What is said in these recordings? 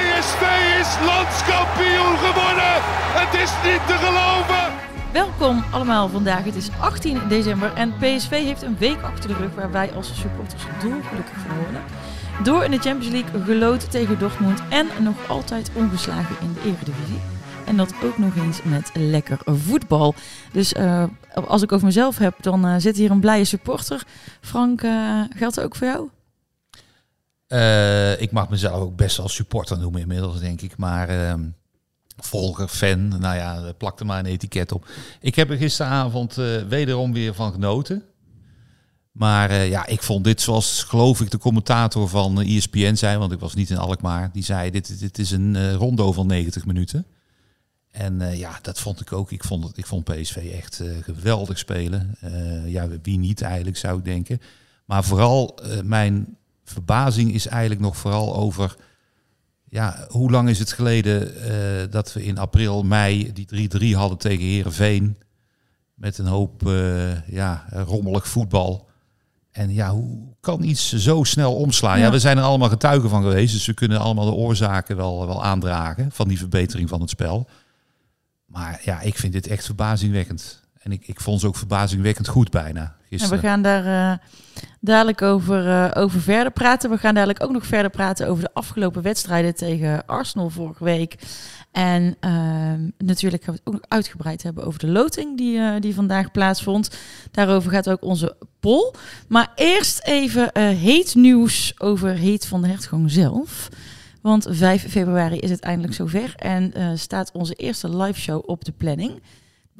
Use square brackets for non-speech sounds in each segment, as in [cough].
PSV is landskampioen geworden. Het is niet te geloven. Welkom allemaal vandaag. Het is 18 december en PSV heeft een week achter de rug waar wij als supporters dolgelukkig van worden. Door in de Champions League geloten tegen Dortmund en nog altijd ongeslagen in de Eredivisie. En dat ook nog eens met lekker voetbal. Dus uh, als ik over mezelf heb, dan uh, zit hier een blije supporter. Frank, uh, geldt dat ook voor jou? Uh, ik mag mezelf ook best als supporter noemen inmiddels, denk ik. Maar uh, volger, fan, nou ja, plak er maar een etiket op. Ik heb er gisteravond uh, wederom weer van genoten. Maar uh, ja, ik vond dit zoals geloof ik de commentator van ESPN zei, want ik was niet in Alkmaar. Die zei, dit, dit is een rondo van 90 minuten. En ja, dat vond ik ook. Ik vond, het, ik vond PSV echt geweldig spelen. ja, wie niet eigenlijk, zou ik denken. Maar vooral mijn verbazing is eigenlijk nog vooral over. Ja, hoe lang is het geleden uh, dat we in april, mei die 3-3 hadden tegen Herenveen met een hoop uh, ja, rommelig voetbal. En ja, hoe kan iets zo snel omslaan? Ja. ja. we zijn er allemaal getuigen van geweest, dus we kunnen allemaal de oorzaken wel, wel aandragen van die verbetering van het spel. Maar ja, ik vind dit echt verbazingwekkend. En ik, ik vond ze ook verbazingwekkend goed bijna. Gisteren. En we gaan daar uh, dadelijk over, uh, over verder praten. We gaan dadelijk ook nog verder praten over de afgelopen wedstrijden tegen Arsenal vorige week. En uh, natuurlijk gaan we het ook nog uitgebreid hebben over de loting die, uh, die vandaag plaatsvond. Daarover gaat ook onze poll. Maar eerst even heet nieuws over Heet van de Hertgang zelf. Want 5 februari is het eindelijk zover en staat onze eerste live show op de planning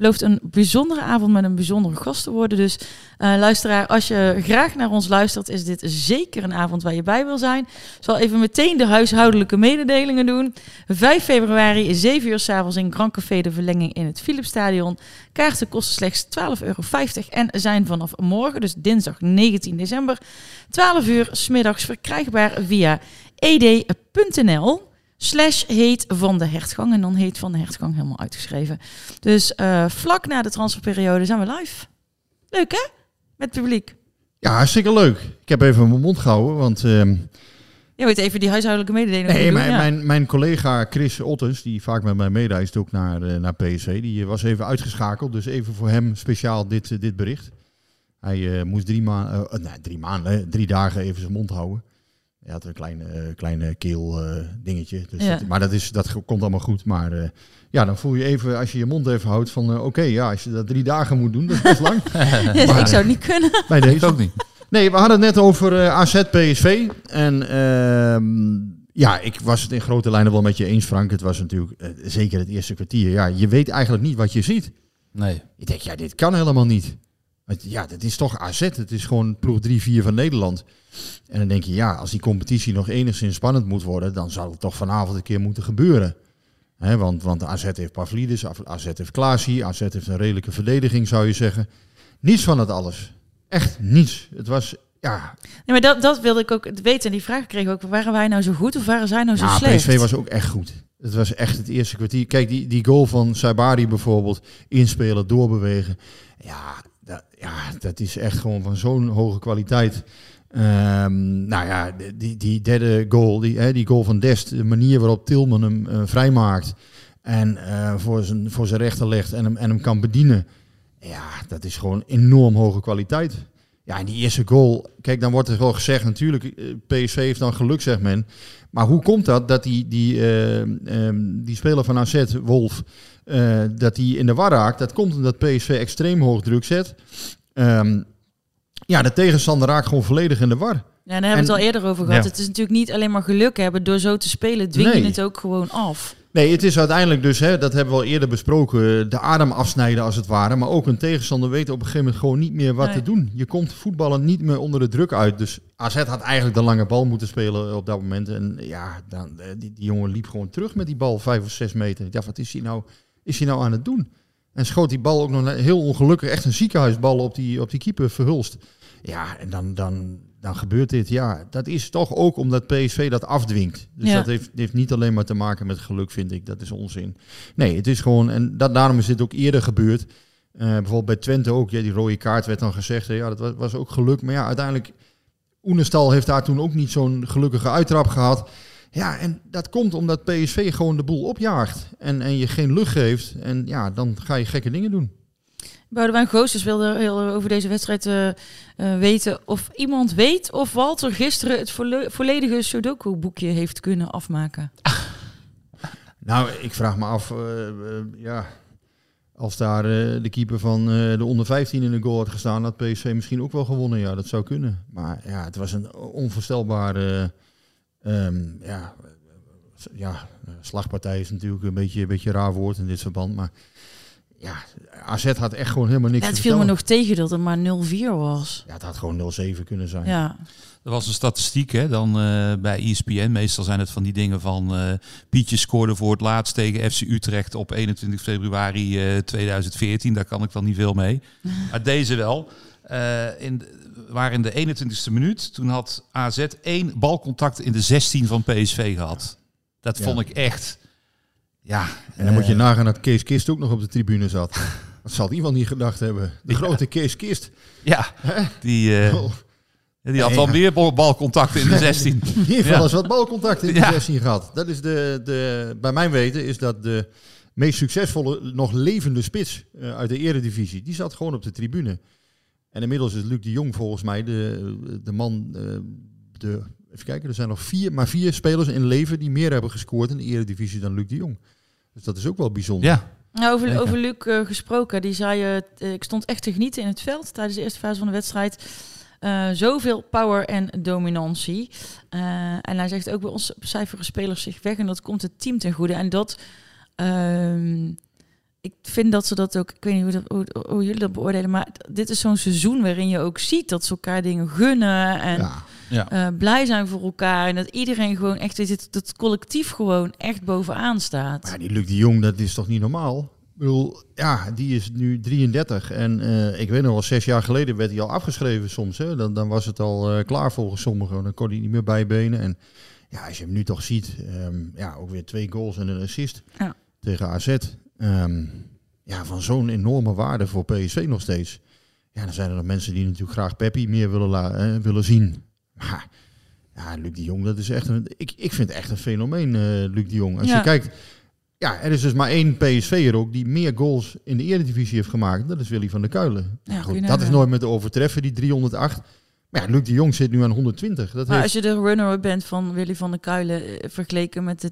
belooft een bijzondere avond met een bijzondere gast te worden. Dus uh, luisteraar, als je graag naar ons luistert, is dit zeker een avond waar je bij wil zijn. Ik zal even meteen de huishoudelijke mededelingen doen. 5 februari, 7 uur s'avonds in Grand Café de Verlenging in het Philipsstadion. Kaarten kosten slechts 12,50 euro en zijn vanaf morgen, dus dinsdag 19 december, 12 uur smiddags verkrijgbaar via ed.nl slash heet van de hertgang. En dan heet van de hertgang helemaal uitgeschreven. Dus uh, vlak na de transferperiode zijn we live. Leuk hè? Met publiek. Ja, hartstikke leuk. Ik heb even mijn mond gehouden, want... Uh, je weet even die huishoudelijke mededeling Nee, mijn, ja. mijn, mijn, collega Chris Ottens, die vaak met mij meereist ook naar, uh, naar PSV, die was even uitgeschakeld. Dus even voor hem speciaal dit, dit bericht. Hij moest drie, maanden, nee, drie maanden, drie dagen even zijn mond houden. Hij had een kleine, uh, kleine keel uh, dingetje. Dus ja. dat, maar dat, is, dat komt allemaal goed. Maar uh, ja, dan voel je even, als je je mond even houdt, van oké, okay, ja, als je dat drie dagen moet doen, dat is best lang. [laughs] ja, maar, ik zou het niet kunnen. Bij deze ook niet. Nee, we hadden het net over AZ PSV. En ehm, ja, ik was het in grote lijnen wel met je eens, Frank. Het was natuurlijk zeker het eerste kwartier. Ja, je weet eigenlijk niet wat je ziet. Nee. Ik denk, ja, dit kan helemaal niet. Ja, dat is toch AZ. Het is gewoon ploeg 3-4 van Nederland. En dan denk je, ja, als die competitie nog enigszins spannend moet worden, dan zou het toch vanavond een keer moeten gebeuren. He, want, want AZ heeft Pavlidis, AZ heeft Klaasie, AZ heeft een redelijke verdediging, zou je zeggen. Niets van het alles. Echt niets. Het was, ja... Nee, maar dat, dat wilde ik ook weten. En die vraag kreeg ik ook, waren wij nou zo goed of waren zij nou zo ja, slecht? PSV was ook echt goed. Het was echt het eerste kwartier. Kijk, die, die goal van Saibari bijvoorbeeld, inspelen, doorbewegen. Ja, ja, dat is echt gewoon van zo'n hoge kwaliteit. Um, nou ja, die, die derde goal, die, hè, die goal van Dest, de manier waarop Tilman hem uh, vrijmaakt en uh, voor, zijn, voor zijn rechter legt en hem, en hem kan bedienen. Ja, dat is gewoon enorm hoge kwaliteit. Ja, en die eerste goal, kijk, dan wordt er wel gezegd, natuurlijk, eh, PSV heeft dan geluk, zegt men. Maar hoe komt dat, dat die, die, um, die speler van AZ, Wolf, uh, dat die in de war raakt? Dat komt omdat PSV extreem hoog druk zet. Um, ja, de tegenstander raakt gewoon volledig in de war. Ja, daar hebben we het al eerder over gehad. Ja. Het is natuurlijk niet alleen maar geluk hebben. Door zo te spelen dwing Nee. je het ook gewoon af. Nee, het is uiteindelijk dus, hè, dat hebben we al eerder besproken, de adem afsnijden als het ware. Maar ook een tegenstander weet op een gegeven moment gewoon niet meer wat Nee. te doen. Je komt voetballen niet meer onder de druk uit. Dus AZ had eigenlijk de lange bal moeten spelen op dat moment. En ja, dan, eh, die, die jongen liep gewoon terug met die bal, vijf of zes meter. Ja, wat is hij nou, is hij nou aan het doen? En schoot die bal ook nog heel ongelukkig, echt een ziekenhuisbal op die, op die keeper verhulst. Ja, en dan, dan, dan gebeurt dit. Ja, dat is toch ook omdat PSV dat afdwingt. Dus Ja. dat heeft, heeft niet alleen maar te maken met geluk, vind ik. Dat is onzin. Nee, het is gewoon, en dat, daarom is dit ook eerder gebeurd. Eh, bijvoorbeeld bij Twente ook, ja, die rode kaart werd dan gezegd. Ja, dat was, was ook geluk. Maar ja, uiteindelijk, Oenestal heeft daar toen ook niet zo'n gelukkige uittrap gehad. Ja, en dat komt omdat PSV gewoon de boel opjaagt. En, en je geen lucht geeft. En ja, dan ga je gekke dingen doen. Boudewijn Goossens wilde heel over deze wedstrijd eh, eh, weten of iemand weet of Walter gisteren het volle- volledige Sudoku-boekje heeft kunnen afmaken. [laughs] Nou, ik vraag me af, eh, ja, als daar de keeper van de onder 15 in de goal had gestaan, had PSV misschien ook wel gewonnen. Ja, dat zou kunnen. Maar ja, het was een onvoorstelbare, ehm, ja, eh, ja, slagpartij is natuurlijk een beetje, een beetje een raar woord in dit verband. Maar ja, AZ had echt gewoon helemaal niks Ja, het te viel me nog tegen dat het maar 0-4 was. Ja, het had gewoon 0-7 kunnen zijn. Ja. Er was een statistiek hè, dan eh, bij ESPN. Meestal zijn het van die dingen van eh Pietje scoorde voor het laatst tegen FC Utrecht op 21 februari eh, 2014. Daar kan ik dan niet veel mee. [laughs] Maar deze wel. Eh in, waren in de 21ste minuut. Toen had AZ één balcontact in de 16 van PSV gehad. Dat vond ik echt... Ja, En dan moet je eh, nagaan dat Kees Kist ook nog op de tribune zat. [laughs] Dat zal wel niet gedacht hebben. De Ja. grote Kees Kist. Ja, die, eh, Oh. die had wel ja. meer bal- balcontacten in de 16. Die heeft Ja. wel eens wat balcontact in de Ja. 16 gehad. Dat is de, de, bij mijn weten is dat de meest succesvolle, nog levende spits eh, uit de eredivisie. Die zat gewoon op de tribune. En inmiddels is Luc de Jong volgens mij de, de man... eh, de, even kijken, er zijn nog vier, maar vier spelers in leven die meer hebben gescoord in de eredivisie dan Luc de Jong. Dus dat is ook wel bijzonder. Ja, Nou, over, over Luc eh, gesproken, die zei, eh, ik stond echt te genieten in het veld tijdens de eerste fase van de wedstrijd. Eh, zoveel power en dominantie. Eh, en hij zegt ook bij ons cijferen spelers zich weg en dat komt het team ten goede. En dat, ehm, ik vind dat ze dat ook, ik weet niet hoe, dat, hoe, hoe jullie dat beoordelen, maar dit is zo'n seizoen waarin je ook ziet dat ze elkaar dingen gunnen en Ja. ja. eh, blij zijn voor elkaar. En dat iedereen gewoon echt, dit, dat het collectief gewoon echt bovenaan staat. Maar ja, die Luc de Jong, dat is toch niet normaal? Ik bedoel, ja, die is nu 33. En eh, ik weet nog wel, zes jaar geleden werd hij al afgeschreven soms. Hè? Dan, dan was het al eh, klaar volgens sommigen. Dan kon hij niet meer bijbenen. En ja, als je hem nu toch ziet, ehm, ja, ook weer twee goals en een assist Ja. tegen AZ. Ehm, ja, van zo'n enorme waarde voor PSV nog steeds. Ja, dan zijn er nog mensen die natuurlijk graag Peppi meer willen, eh, willen zien. Maar ja, Luc de Jong, dat is echt een, ik, ik vind het echt een fenomeen, eh, Luc de Jong. Als Ja. je kijkt, ja, er is dus maar één PSV'er ook die meer goals in de Eredivisie heeft gemaakt. Dat is Willy van der Kuilen. Ja, Goed, kun je dat is nagaan. nooit met te overtreffen, die 308. Maar ja, Luc de Jong zit nu aan 120. Dat Maar heeft, als je de runner bent van Willy van der Kuilen eh, vergeleken met de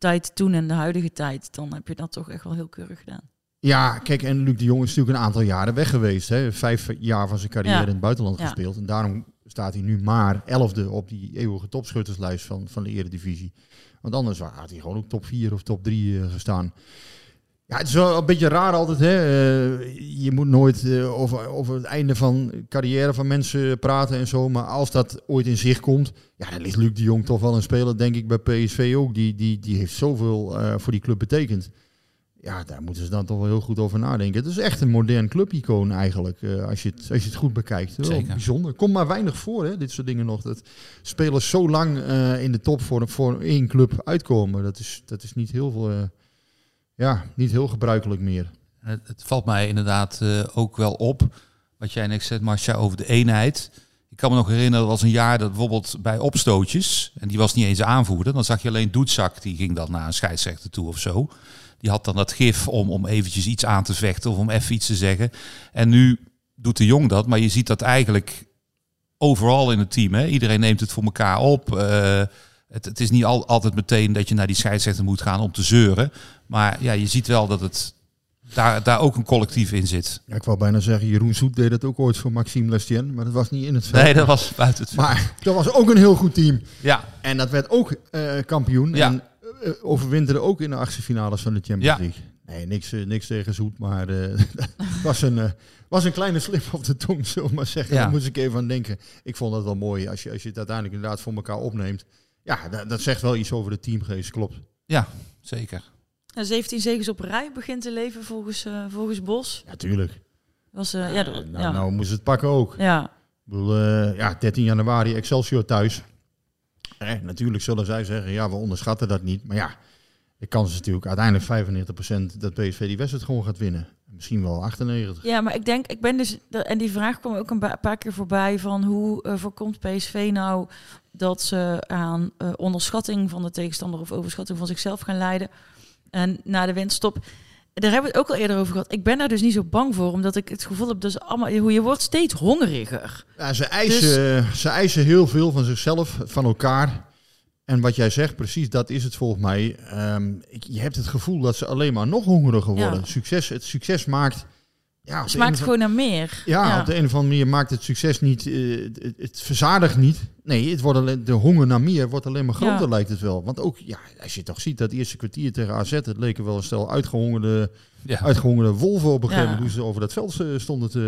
tijd toen en de huidige tijd, dan heb je dat toch echt wel heel keurig gedaan. Ja, kijk, en Luc de Jong is natuurlijk een aantal jaren weg geweest. Hè. Vijf jaar van zijn carrière Ja. in het buitenland Ja. gespeeld. En daarom staat hij nu maar elfde op die eeuwige topschutterslijst van, van de Eredivisie. Want anders had hij gewoon ook top 4 of top 3 gestaan. Ja, het is wel een beetje raar altijd. Hè? Eh, je moet nooit eh, over, over het einde van carrière van mensen praten en zo. Maar als dat ooit in zicht komt, ja, dan ligt Luc de Jong toch wel een speler, denk ik, bij PSV ook. Die, die, die heeft zoveel eh, voor die club betekend. Ja, daar moeten ze dan toch wel heel goed over nadenken. Het is echt een modern clubicoon eigenlijk, als, je het, als je het goed bekijkt. Wel Zeker. bijzonder. Komt maar weinig voor, hè, dit soort dingen nog. Dat spelers zo lang in de top voor, voor één club uitkomen. Dat is, dat is niet heel veel... ja, niet heel gebruikelijk meer. Het, het valt mij inderdaad eh, ook wel op, wat jij net zegt, Marcia, over de eenheid. Ik kan me nog herinneren, er was een jaar dat bijvoorbeeld bij opstootjes, en die was niet eens aanvoerder, dan zag je alleen Doetzak, die ging dan naar een scheidsrechter toe of zo. Die had dan dat gif om, om eventjes iets aan te vechten of om even iets te zeggen. En nu doet de jong dat, maar je ziet dat eigenlijk overal in het team. Hè? Iedereen neemt het voor elkaar op. Eh, het, het is niet al, altijd meteen dat je naar die scheidsrechter moet gaan om te zeuren. Maar ja, je ziet wel dat het daar, daar ook een collectief in zit. Ja, ik wou bijna zeggen, Jeroen Zoet deed dat ook ooit voor Maxime Lestien, maar dat was niet in het veld. Nee, dat was buiten het Maar dat was ook een heel goed team. Ja, En dat werd ook eh, kampioen. Ja. En eh, overwinterde ook in de achtste finales van de Champions Ja. League. Nee, niks, eh, niks tegen Zoet, maar [laughs] het was een, was een kleine slip op de tong, zullen maar zeggen. Ja. Daar moest ik even aan denken. Ik vond dat wel mooi, als je, als je het uiteindelijk inderdaad voor elkaar opneemt. Ja, dat, dat zegt wel iets over de teamgeest, klopt. ja zeker. En 17 zegens op rij begint te leven volgens, eh, volgens Bos. Ja, tuurlijk. Was, eh, ja, Nou, ja. nou moest het pakken ook. ja. Ik bedoel, eh, ja, 13 januari Excelsior thuis. Eh, natuurlijk zullen zij zeggen, ja, we onderschatten dat niet. Maar ja, de kans is natuurlijk uiteindelijk 95% dat PSV die wedstrijd gewoon gaat winnen. Misschien wel 98. Ja, maar ik denk, ik ben dus, en die vraag kwam ook een paar keer voorbij van hoe eh, voorkomt PSV nou dat ze aan eh, onderschatting van de tegenstander of overschatting van zichzelf gaan leiden. En na de winststop, daar hebben we het ook al eerder over gehad. Ik ben daar dus niet zo bang voor, omdat ik het gevoel heb, dus allemaal, hoe je wordt steeds hongeriger. Ja, ze, eisen, ze eisen heel veel van zichzelf, van elkaar. En wat jij zegt, precies, dat is het volgens mij. Ehm, ik, je hebt het gevoel dat ze alleen maar nog hongeriger Ja. worden. Succes, het succes maakt... Ja, Het de maakt een of gewoon naar meer. Ja, op de een of andere manier maakt het succes niet, eh, het, het verzadigt niet. Nee, het wordt alleen, de honger naar meer wordt alleen maar groter, Ja. lijkt het wel. Want ook, ja, als je toch ziet, dat eerste kwartier tegen AZ, het leken wel een stel uitgehongerde, Ja. uitgehongerde wolven op een gegeven Ja. moment. Hoe ze over dat veld eh, stonden te,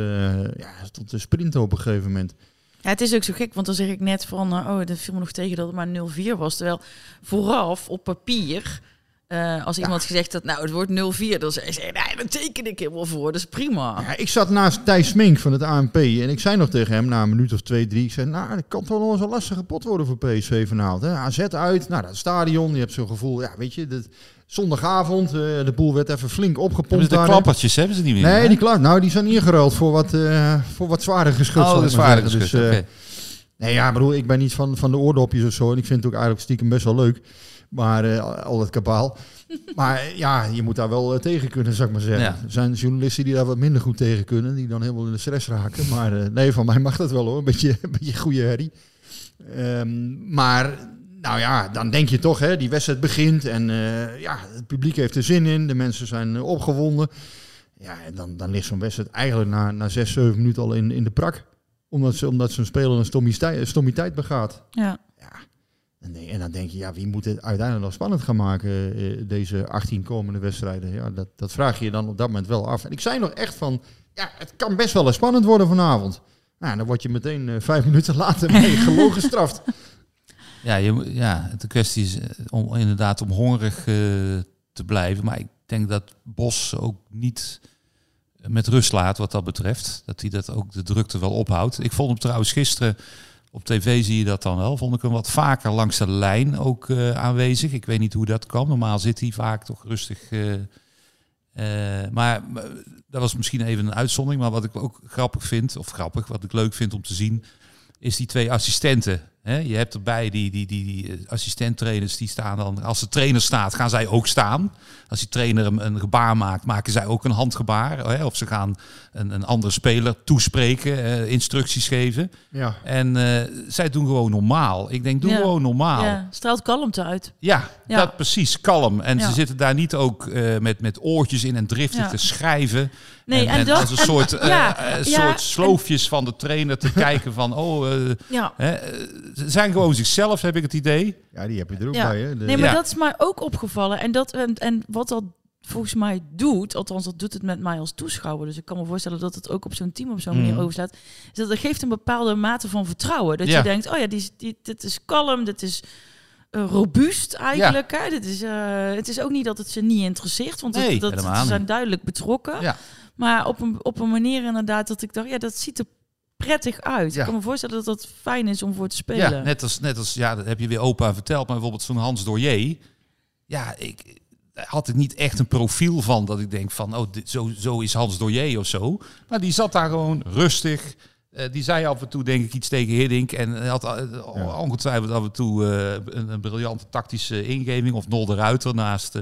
eh, ja, stond te sprinten op een gegeven moment. Ja, het is ook zo gek, want dan zeg ik net van, eh, oh, dat viel me nog tegen dat het maar 0-4 was. Terwijl vooraf op papier, eh, als iemand gezegd had, nou, het wordt 0-4, dan zei ze, nee, dat teken ik helemaal voor, dat is prima. Ja, ik zat naast Thijs Smink van het ANP en ik zei nog tegen hem na een minuut of twee, drie. Ik zei, nou, dat kan toch wel eens een lastige pot worden voor PSV vanavond. Hè? AZ uit, nou, dat stadion, je hebt zo'n gevoel, ja, weet je, dat, zondagavond, eh, de boel werd even flink opgepompt. De klappertjes hebben ze niet meer. Nee, hè? die klaar. Nou, die zijn ingeruild voor wat, eh voor wat zwaarder geschut. Oh, zeggen. Dus, eh, nee, ja, bedoel, ik ben niet van, van de oordopjes of zo. En ik vind het ook eigenlijk stiekem best wel leuk. Maar al het kabaal. [laughs] maar ja, je moet daar wel tegen kunnen, zou ik maar zeggen. Ja. Er zijn journalisten die daar wat minder goed tegen kunnen. Die dan helemaal in de stress raken. Maar nee, van mij mag dat wel hoor. Een beetje, [laughs] een beetje goede herrie. Ehm, maar nou ja, dan denk je toch, hè, die wedstrijd begint. En eh, ja, het publiek heeft er zin in. De mensen zijn eh, opgewonden. Ja, en dan, dan ligt zo'n wedstrijd eigenlijk na, na zes, zeven minuten al in, in de prak. Omdat, ze, omdat zo'n speler een stommiteit, stommiteit begaat. Ja. En, denk- en dan denk je, ja, wie moet het uiteindelijk nog spannend gaan maken, eh, deze 18 komende wedstrijden? Ja, dat, dat vraag je je dan op dat moment wel af. En ik zei nog echt van, ja, het kan best wel eens spannend worden vanavond. Nou, dan word je meteen vijf [laughs] minuten later mee gewoon gestraft. Ja, je, ja, de kwestie is eh, om inderdaad om hongerig eh, te blijven. Maar ik denk dat Bos ook niet met rust laat wat dat betreft. Dat hij dat ook de drukte wel ophoudt. Ik vond hem trouwens gisteren op tv zie je dat dan wel. Vond ik hem wat vaker langs de lijn ook eh, aanwezig. Ik weet niet hoe dat kwam. Normaal zit hij vaak toch rustig. eh, eh, maar dat was misschien even een uitzondering. Maar wat ik ook grappig vind, of grappig, wat ik leuk vind om te zien, is die twee assistenten. Hè? Je hebt erbij die, die, die, die eh, assistenttrainers, die staan dan, als de trainer staat, gaan zij ook staan. Als die trainer een, een gebaar maakt, maken zij ook een handgebaar. Hè? Of ze gaan een, een andere speler toespreken, eh, instructies geven. Ja. En eh, zij doen gewoon normaal. Ik denk, doe Ja. gewoon normaal. Ja, straalt kalmte uit. Ja, Ja. dat precies, kalm. En Ja. ze zitten daar niet ook eh, met, met oortjes in en driftig Ja. te schrijven. Nee, en dat- als een [laughs] en- soort, soort sloofjes van de trainer te kijken van, oh, Ja. hè, ze zijn gewoon zichzelf, heb ik het idee. Ja, die heb je er ook Ja. bij. Hè? De- Nee, maar Ja. dat is mij ook opgevallen. En, dat, en, en wat dat volgens mij doet, althans dat doet het met mij als toeschouwer. Dus ik kan me voorstellen dat het ook op zo'n team op zo'n manier Mhm. overslaat. Is dat het geeft een bepaalde mate van vertrouwen. Dat Ja. je denkt, oh ja, die, is- die, dit is kalm, dit is eh, robuust eigenlijk. Hè? Dit is, eh, het is ook niet dat het ze niet interesseert, want het- Nee, dat, helemaal ze zijn duidelijk betrokken. Ja. Maar op een, op een manier inderdaad dat ik dacht, ja, dat ziet er prettig uit. Ja. Ik kan me voorstellen dat dat fijn is om voor te spelen. Ja, net als, net als, ja, dat heb je weer opa verteld, maar bijvoorbeeld zo'n Hans Doyer. Ja, ik had ik niet echt een profiel van dat ik denk van, oh, dit, zo, zo is Hans Doyer of zo. Maar die zat daar gewoon rustig. Eh, die zei af en toe denk ik iets tegen Hiddink. En had eh, ongetwijfeld af en toe eh, een, een briljante tactische ingeving. Of Nol de Ruiter naast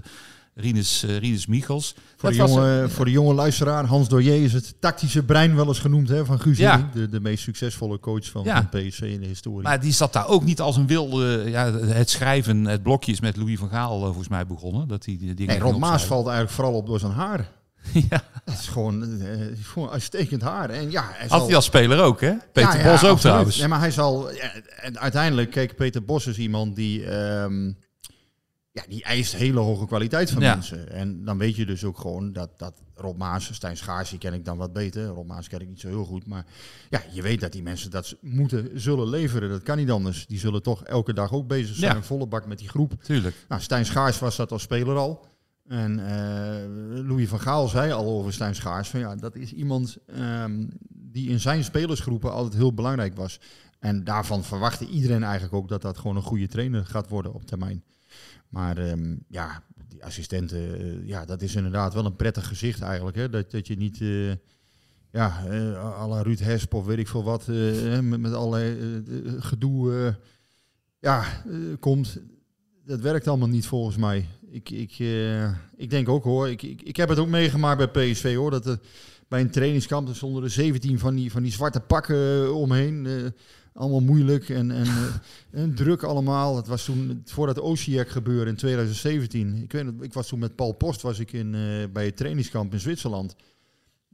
Rinus, eh, Rinus Michels. Voor de, jonge, een- voor de jonge luisteraar, Hans Doyer is het tactische brein wel eens genoemd hè, van Guus Ja. Hiddink, de, de meest succesvolle coach van, Ja. van PSV in de historie. Maar die zat daar ook niet als een wilde. Ja, het schrijven, het blokje is met Louis van Gaal eh, volgens mij begonnen. Dat die dingen nee, Rob Maas valt eigenlijk vooral op door zijn haar. [laughs] Ja. Het is gewoon, eh, gewoon uitstekend haar. En ja, hij Had zal- hij als speler ook, hè? Peter Ja, ja, Bos ook absoluut. trouwens. Nee, maar hij zal... Ja, en uiteindelijk, kijk, Peter Bos is iemand die... ehm, ja, die eist hele hoge kwaliteit van Ja. mensen. En dan weet je dus ook gewoon dat, dat Rob Maas, Stijn Schaars, die ken ik dan wat beter. Rob Maas ken ik niet zo heel goed. Maar ja, je weet dat die mensen dat moeten, zullen leveren. Dat kan niet anders. Die zullen toch elke dag ook bezig zijn. Ja. Een volle bak met die groep. Tuurlijk. Nou, Stijn Schaars was dat als speler al. En eh, Louis van Gaal zei al over Stijn Schaars van ja, dat is iemand ehm, die in zijn spelersgroepen altijd heel belangrijk was. En daarvan verwachtte iedereen eigenlijk ook dat dat gewoon een goede trainer gaat worden op termijn. Maar ehm, ja, die assistenten, eh, ja, dat is inderdaad wel een prettig gezicht eigenlijk. Hè? Dat, dat je niet, eh, ja, eh à la Ruud Hesp of weet ik veel wat, met, met allerlei gedoe ja, komt. Dat werkt allemaal niet volgens mij. Ik, ik, ik denk ook hoor, ik, ik, ik heb het ook meegemaakt bij PSV hoor, dat er bij een trainingskamp stonden er 17 van die, van die zwarte pakken omheen. Allemaal moeilijk en, en, eh, en druk allemaal. Het was toen, voordat Osijek gebeurde in 2017. Ik weet ik was toen met Paul Post was ik in, eh, bij het trainingskamp in Zwitserland.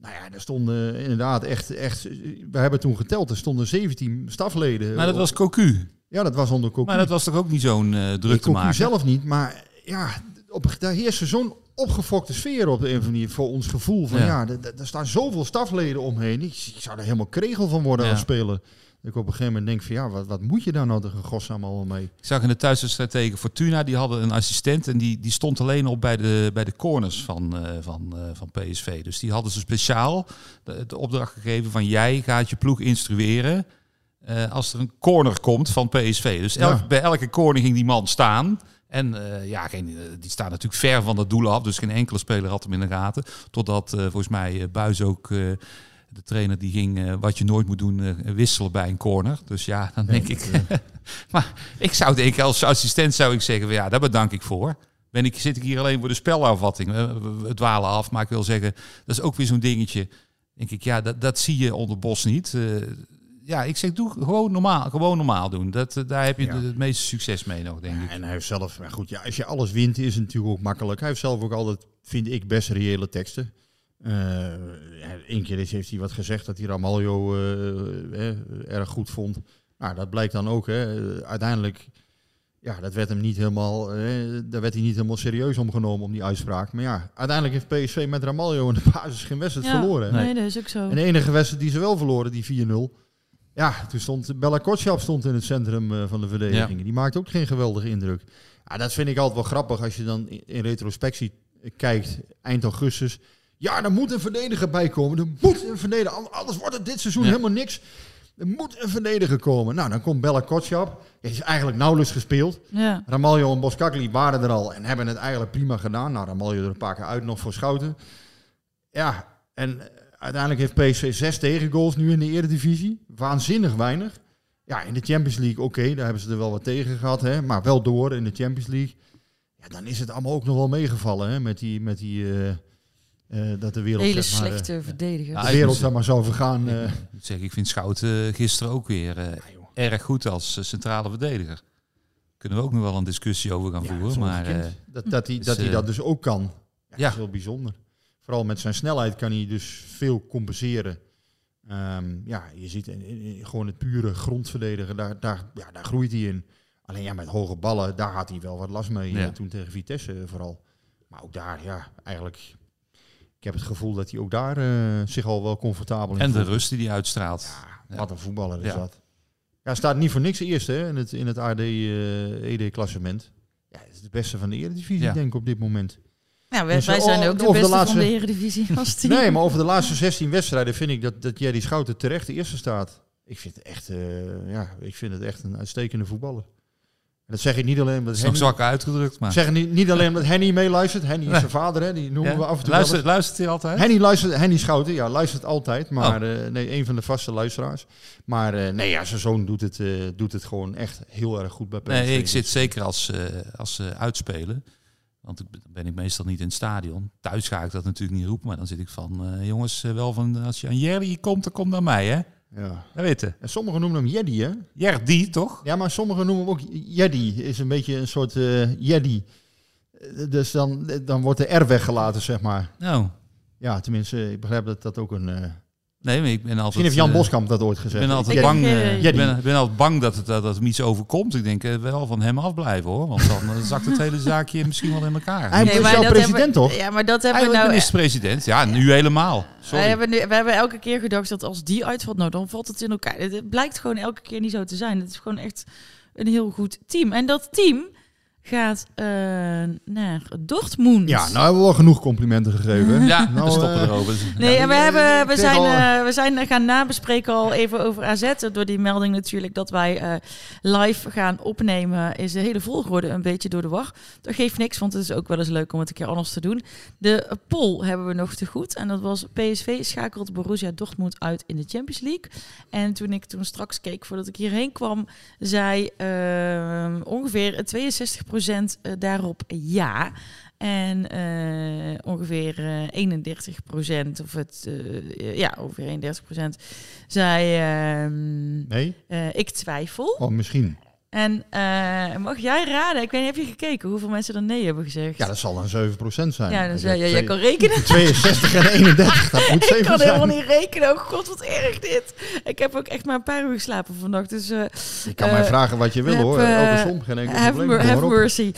Nou ja, er stonden inderdaad echt, echt, we hebben toen geteld, er stonden 17 stafleden. Maar dat was Cocu. Ja, dat was onder Cocu. Maar dat was toch ook niet zo'n eh druk Ik te maken? zelf niet, maar ja, op, daar heerste zo'n opgefokte sfeer op de een of andere manier voor ons gevoel. Van Ja. ja, er- er er staan zoveel stafleden omheen. Ik, ik zou er helemaal kregel van worden Ja. als speler. Dat ik op een gegeven moment denk van ja, wat, wat moet je daar nou tegen godsnaam allemaal mee? Ik zag in de thuiswedstrijd tegen Fortuna, die hadden een assistent en die, die stond alleen op bij de, bij de corners van, eh, van, eh, van PSV. Dus die hadden ze speciaal de, de opdracht gegeven van jij gaat je ploeg instrueren eh, als er een corner komt van PSV. Dus elk, Ja. bij elke corner ging die man staan. En ja, geen, die staat natuurlijk ver van het doel af, dus geen enkele speler had hem in de gaten. Totdat volgens mij Buis ook... eh, de trainer die ging eh, wat je nooit moet doen, eh, wisselen bij een corner. Dus ja, dan denk ik. [laughs] maar ik zou denken, als assistent zou ik zeggen: ja, daar bedank ik voor. Ben ik, zit ik hier alleen voor de spelafvatting? Eh, we- we dwalen af, maar ik wil zeggen, dat is ook weer zo'n dingetje. Denk ik, ja, dat, dat zie je onder Bos niet. Eh, ja, ik zeg, doe gewoon normaal, gewoon normaal doen. Dat, eh, daar heb je Ja. het meeste succes mee nog, denk ik. En hij heeft zelf, maar goed, ja, als je alles wint is het natuurlijk ook makkelijk. Hij heeft zelf ook altijd, vind ik, best reële teksten. Eén keer is, heeft hij wat gezegd dat hij Ramaljo eh, eh, erg goed vond. Nou, dat blijkt dan ook. Hè. Uiteindelijk, ja, dat werd hem niet helemaal, eh, daar werd hij niet helemaal serieus omgenomen om die uitspraak. Maar ja, uiteindelijk heeft PSV met Ramaljo in de [laughs] basis geen wedstrijd Ja, verloren. hè. Nee, dat is ook zo. En de enige wedstrijd die ze wel verloren, die 4-0. Ja, toen stond Bella Kotschap stond in het centrum eh, van de verdediging. Die maakt ook geen geweldige indruk. Ja, dat vind ik altijd wel grappig als je dan in, retrospectie eh, kijkt, eind augustus. Ja, er moet een verdediger bij komen. Er moet een verdediger, an- anders wordt het dit seizoen Ja. helemaal niks. Er moet een verdediger komen. Nou, dan komt Bella Kotschap. Die is eigenlijk nauwelijks gespeeld. Ja. Ramaljo en Boskakli waren er al en hebben het eigenlijk prima gedaan. Nou, Ramaljo er een paar keer uit nog voor Schouten. Ja, en eh, uiteindelijk heeft PSV zes tegengoals nu in de Eredivisie. Waanzinnig weinig. Ja, in de Champions League, oké, daar hebben ze er wel wat tegen gehad, hè, maar wel door in de Champions League. Ja, dan is het allemaal ook nog wel meegevallen, hè, met die, met die eh, eh, dat de wereld, Hele zeg maar, eh, slechte verdedigers. Ja, de wereld zeg maar zou vergaan. eh. Ik moet zeggen, ik vind Schouten gisteren ook weer eh, erg goed als eh, centrale verdediger. Kunnen we ook nog wel een discussie over gaan Ja, voeren. Maar eh, dat, dat, hij, is, dat hij eh, dat dus ook kan. Ja. Dat is heel bijzonder. Vooral met zijn snelheid kan hij dus veel compenseren. Ehm, ja, je ziet in, in- in- gewoon het pure grondverdedigen, daar, daar, ja, daar groeit hij in. Alleen ja, met hoge ballen, daar had hij wel wat last mee. Ja. eh, toen tegen Vitesse eh, vooral. Maar ook daar, ja, eigenlijk... Ik heb het gevoel dat hij ook daar eh, zich al wel comfortabel in en de voelt. rust die hij uitstraalt. Ja, Wat een voetballer is Ja. dat. Ja, staat niet voor niks eerste hè, in het, in het AD, eh ED-klassement. Ja, het is de beste van de Eredivisie, Ja. denk ik, op dit moment. Ja, wij, Dus, wij oh, zijn ook de over de beste laatste- van de Eredivisie als team. Nee, maar over de laatste 16 wedstrijden vind ik dat, dat Jerry Schouten terecht de eerste staat. Ik vind het echt, eh, ja, ik vind het echt een uitstekende voetballer. En dat zeg ik niet alleen omdat Dat is nog Henny, zwak uitgedrukt, maar... zeg niet, niet alleen omdat Henny meeluistert. Henny is zijn vader, hè, die noemen Ja? we af en toe luistert, luistert hij altijd? Henny luistert, Henny Schouten, ja, luistert altijd. Maar Oh. eh, nee, een van de vaste luisteraars. Maar eh, nee, ja, zijn zoon doet het, eh, doet het gewoon echt heel erg goed bij PSV. Nee, ik zit zeker als, als uitspelen. Want ik ben- ik meestal niet in het stadion. Thuis ga ik dat natuurlijk niet roepen. Maar dan zit ik van, jongens, wel van, als je aan Jerry komt, dan kom naar mij, hè? Ja. Dat weten. En sommigen noemen hem Jeddy, hè? Jerdy, toch? Ja, maar sommigen noemen hem ook Jeddy. Is een beetje een soort eh Jeddy. Eh, Dus dan, dan wordt de R weggelaten, zeg maar. Nou, Ja, tenminste, ik begrijp dat dat ook een... eh, Nee, maar ik ben altijd... Misschien heeft Jan eh, Boskamp dat ooit Ik gezegd. ben altijd Ik bang, eh, idee. ik ben, ik ben altijd bang dat, het, dat, dat hem iets overkomt. Ik denk eh, wel van hem afblijven hoor. Want dan eh, zakt het hele zaakje misschien wel in elkaar. Hij Nee, is jouw president, hebben- toch? Ja, maar dat hebben we nou... minister-president. Ja, nu helemaal. Wij Sorry. hebben, nu, we hebben elke keer gedacht dat als die uitvalt, nou dan valt het in elkaar. Het, het blijkt gewoon elke keer niet zo te zijn. Het is gewoon echt een heel goed team. En dat team gaat eh, naar Dortmund. Ja, nou hebben we wel genoeg complimenten gegeven. Ja, Nou, we stoppen eh, erover. Nee, Ja, en we, hebben, eh, we, zijn, al- eh, we zijn gaan nabespreken al even over AZ. Door die melding natuurlijk dat wij eh, live gaan opnemen. Is de hele volgorde een beetje door de war. Dat geeft niks, want het is ook wel eens leuk om het een keer anders te doen. De poll hebben we nog te goed. En dat was PSV schakelt Borussia Dortmund uit in de Champions League. En toen ik toen straks keek voordat ik hierheen kwam, zei eh, ongeveer 62% daarop ja. En eh, ongeveer eh 31% of het, eh, ja, ongeveer 31% zei, ehm, Nee? eh, ik twijfel. Oh, misschien. En eh, mag jij raden? Ik weet niet, heb je gekeken hoeveel mensen er nee hebben gezegd? Ja, dat zal dan 7% zijn. Ja, ja, jij kan rekenen. [laughs] 62 en 31, dat moet 7 [laughs] Ik kan helemaal niet rekenen. Oh god, wat erg dit. Ik heb ook echt maar een paar uur geslapen vannacht. Dus Je kan mij Eh, vragen wat je wil heb, hoor. eh, Elke som, geen enkel have, probleem. mer- have mercy.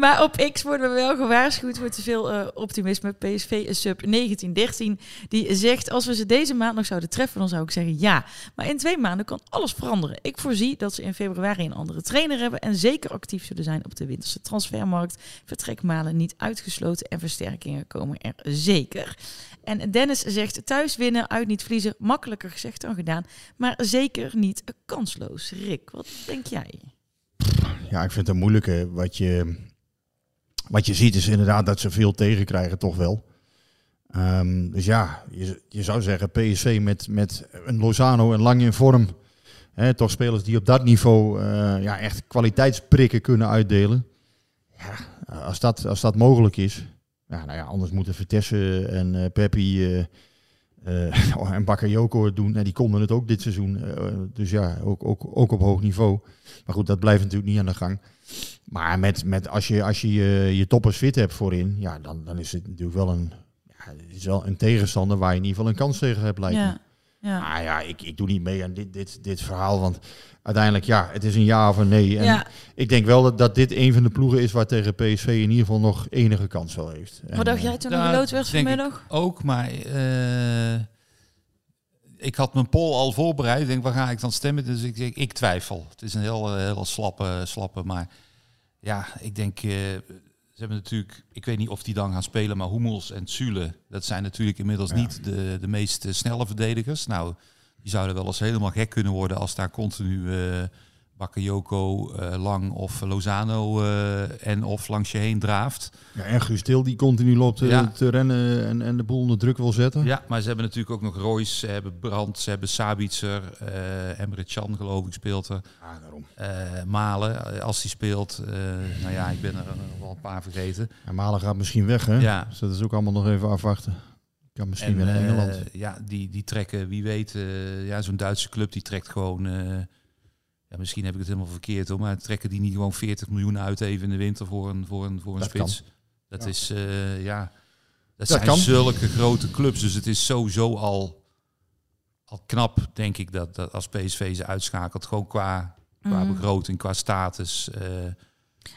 Maar op X worden we wel gewaarschuwd voor te veel optimisme. PSV sub 1913. Die zegt als we ze deze maand nog zouden treffen, dan zou ik zeggen ja. Maar in twee maanden kan alles veranderen. Ik voorzie dat ze in februari een andere trainer hebben en zeker actief zullen zijn op de winterse transfermarkt. Vertrekmalen niet uitgesloten en versterkingen komen er zeker. En Dennis zegt thuis winnen, uit niet verliezen. Makkelijker gezegd dan gedaan, maar zeker niet kansloos. Rick, wat denk jij? Ja, ik vind het een moeilijke. Wat je, wat je ziet is inderdaad dat ze veel tegenkrijgen, toch wel. Ehm, dus ja, je, je zou zeggen PSV met, met een Lozano en lang in vorm. Toch spelers die op dat niveau eh, ja, echt kwaliteitsprikken kunnen uitdelen. Ja, als dat, als dat mogelijk is. Ja, nou ja, anders moeten Vitesse en eh Peppi eh, eh, [laughs] en Bakayoko doen. En die konden het ook dit seizoen. Dus ja, ook, ook, ook op hoog niveau. Maar goed, dat blijft natuurlijk niet aan de gang. Maar met, met als je, als je, je toppers fit hebt voorin, ja, dan, dan is het natuurlijk wel een, ja, is wel een tegenstander waar je in ieder geval een kans tegen hebt, lijkt ja. Maar ja, ik, ik doe niet mee aan dit, dit, dit verhaal, want uiteindelijk, ja, het is een ja of een nee. En ja. ik denk wel dat, dat dit een van de ploegen is waar tegen PSV in ieder geval nog enige kans wel heeft. En, Wat dacht jij toen er Ja, geloot werd vanmiddag? Ook, maar eh, ik had mijn poll al voorbereid. Ik denk, waar ga ik dan stemmen? Dus ik, ik, ik twijfel. Het is een heel, eh, heel slappe, slappe, maar ja, ik denk, eh, hebben natuurlijk, ik weet niet of die dan gaan spelen, maar Hummels en Zule, dat zijn natuurlijk inmiddels Ja. niet de, de meest eh, snelle verdedigers. Nou, die zouden wel eens helemaal gek kunnen worden als daar continu eh Bakayoko, eh, Lang of Lozano eh, en of langs je heen draaft. Ja, en Guus Til die continu loopt te, Ja. te rennen en, en de boel onder druk wil zetten. Ja, maar ze hebben natuurlijk ook nog Royce, ze hebben Brandt, ze hebben Sabitzer, eh Emre Can geloof ik speelt er. Ja, daarom. Eh, Malen, eh, als die speelt. eh, nou ja, ik ben er eh, wel een paar vergeten. En Malen gaat misschien weg, hè? Ja. Dus dat is ook allemaal nog even afwachten. Kan misschien En, eh, Engeland. ja, die, die trekken, wie weet, eh, ja, zo'n Duitse club die trekt gewoon... ja, misschien heb ik het helemaal verkeerd hoor, maar trekken die niet gewoon 40 miljoen uit even in de winter voor een, voor een, voor een Dat spits? Dat Ja. is, eh, ja, dat, Dat zijn kan. zulke grote clubs. Dus het is sowieso al, al knap, denk ik, dat, dat als PSV ze uitschakelt. Gewoon qua, qua Mhm. begroting, qua status. eh,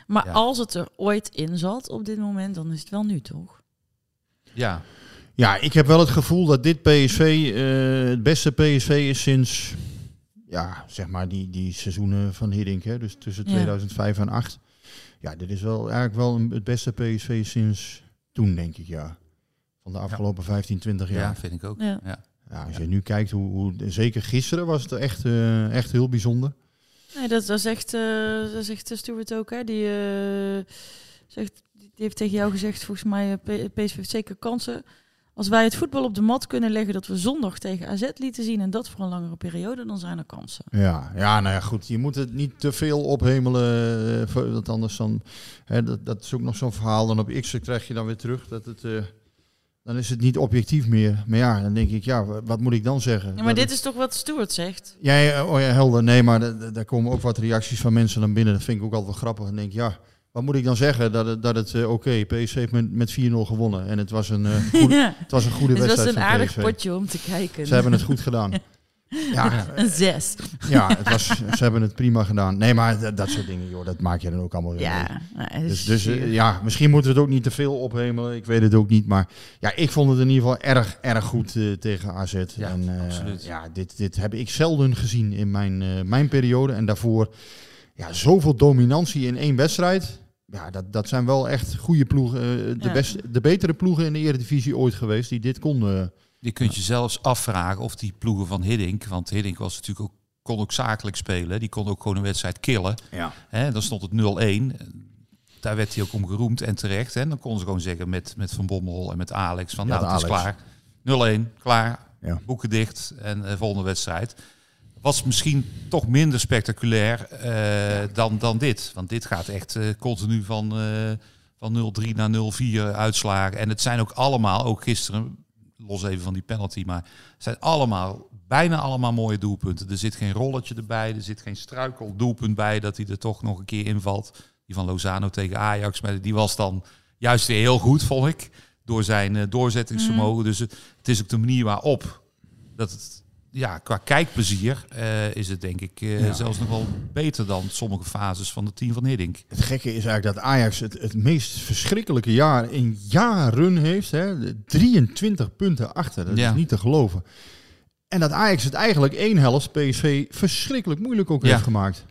Maar Ja. als het er ooit in zat op dit moment, dan is het wel nu toch? ja, Ja, ik heb wel het gevoel dat dit PSV eh, het beste PSV is sinds, ja, zeg maar die, die seizoenen van Hiddink, hè, dus tussen Ja. 2005 en 8. Ja, dit is wel eigenlijk wel een- het beste PSV sinds toen, denk ik, ja. Van de afgelopen 15, 20 ja. jaar. vind ik ook. Ja. Ja. Ja, als je nu kijkt, hoe, hoe, zeker gisteren was het echt, eh, echt heel bijzonder. Nee, dat, dat zegt, eh dat zegt eh, Stuart ook, hè? Die, eh, zegt, die heeft tegen jou gezegd, volgens mij, PSV heeft zeker kansen. Als wij het voetbal op de mat kunnen leggen dat we zondag tegen AZ lieten zien en dat voor een langere periode, dan zijn er kansen. Ja, ja, nou ja, goed. Je moet het niet te veel ophemelen. eh, Want anders dan... Hè, dat, dat is ook nog zo'n verhaal. Dan op X krijg je dan weer terug dat het... eh, dan is het niet objectief meer. Maar ja, dan denk ik, ja, wa- wat moet ik dan zeggen? Ja, maar Dat dit is toch wat Stuart zegt? Ja, ja, oh ja, helder. Nee, maar da- da- daar komen ook wat reacties van mensen dan binnen. Dat vind ik ook altijd wel grappig. En denk ik, ja, Wat moet ik dan zeggen? Dat het, dat het eh, oké, PSV heeft met, met 4-0 gewonnen. En het was een, eh, [laughs] goede, Ja. het was een goede Het was wedstrijd een van aardig PSV. potje om te kijken. Ze hebben het goed gedaan. [laughs] Ja, een zes. ja het was, ze hebben het prima gedaan. Nee, maar dat, dat soort dingen, joh, dat maak je dan ook allemaal weer. Ja, nou, Dus, dus eh, ja, misschien moeten we het ook niet te veel ophemelen. Ik weet het ook niet. Maar ja, ik vond het in ieder geval erg, erg goed eh, tegen AZ. Ja, en, eh, absoluut. Ja, dit, dit heb ik zelden gezien in mijn, eh, mijn periode. En daarvoor ja, zoveel dominantie in één wedstrijd. Ja, dat, dat zijn wel echt goede ploegen. eh, de, Ja. beste, de betere ploegen in de Eredivisie ooit geweest die dit konden. Je kunt je zelfs afvragen of die ploegen van Hiddink, want Hiddink was natuurlijk ook, kon ook zakelijk spelen, die kon ook gewoon een wedstrijd killen. Ja. Hè, dan stond het 0-1. Daar werd hij ook om geroemd en terecht. Hè. Dan konden ze gewoon zeggen met, met Van Bommel en met Alex van Ja, nou, het is klaar. 0-1, klaar. Ja. Boeken dicht en eh, volgende wedstrijd. Was misschien toch minder spectaculair eh, dan, dan dit. Want dit gaat echt eh, continu van, eh, van 0-3 naar 0-4 uitslagen. En het zijn ook allemaal, ook gisteren, los even van die penalty, maar het zijn allemaal, bijna allemaal mooie doelpunten. Er zit geen rolletje erbij, er zit geen struikeldoelpunt bij dat hij er toch nog een keer invalt. Die van Lozano tegen Ajax, maar die was dan juist weer heel goed, vond ik. Door zijn doorzettingsvermogen. Dus het, het is ook de manier waarop dat het, ja, qua kijkplezier eh, is het denk ik eh, Ja. zelfs nog wel beter dan sommige fases van het team van Hiddink. Het gekke is eigenlijk dat Ajax het, het meest verschrikkelijke jaar in jaren heeft. Hè? De 23 punten achter. Dat Ja. is niet te geloven. En dat Ajax het eigenlijk één helft PSV verschrikkelijk moeilijk ook Ja. heeft gemaakt.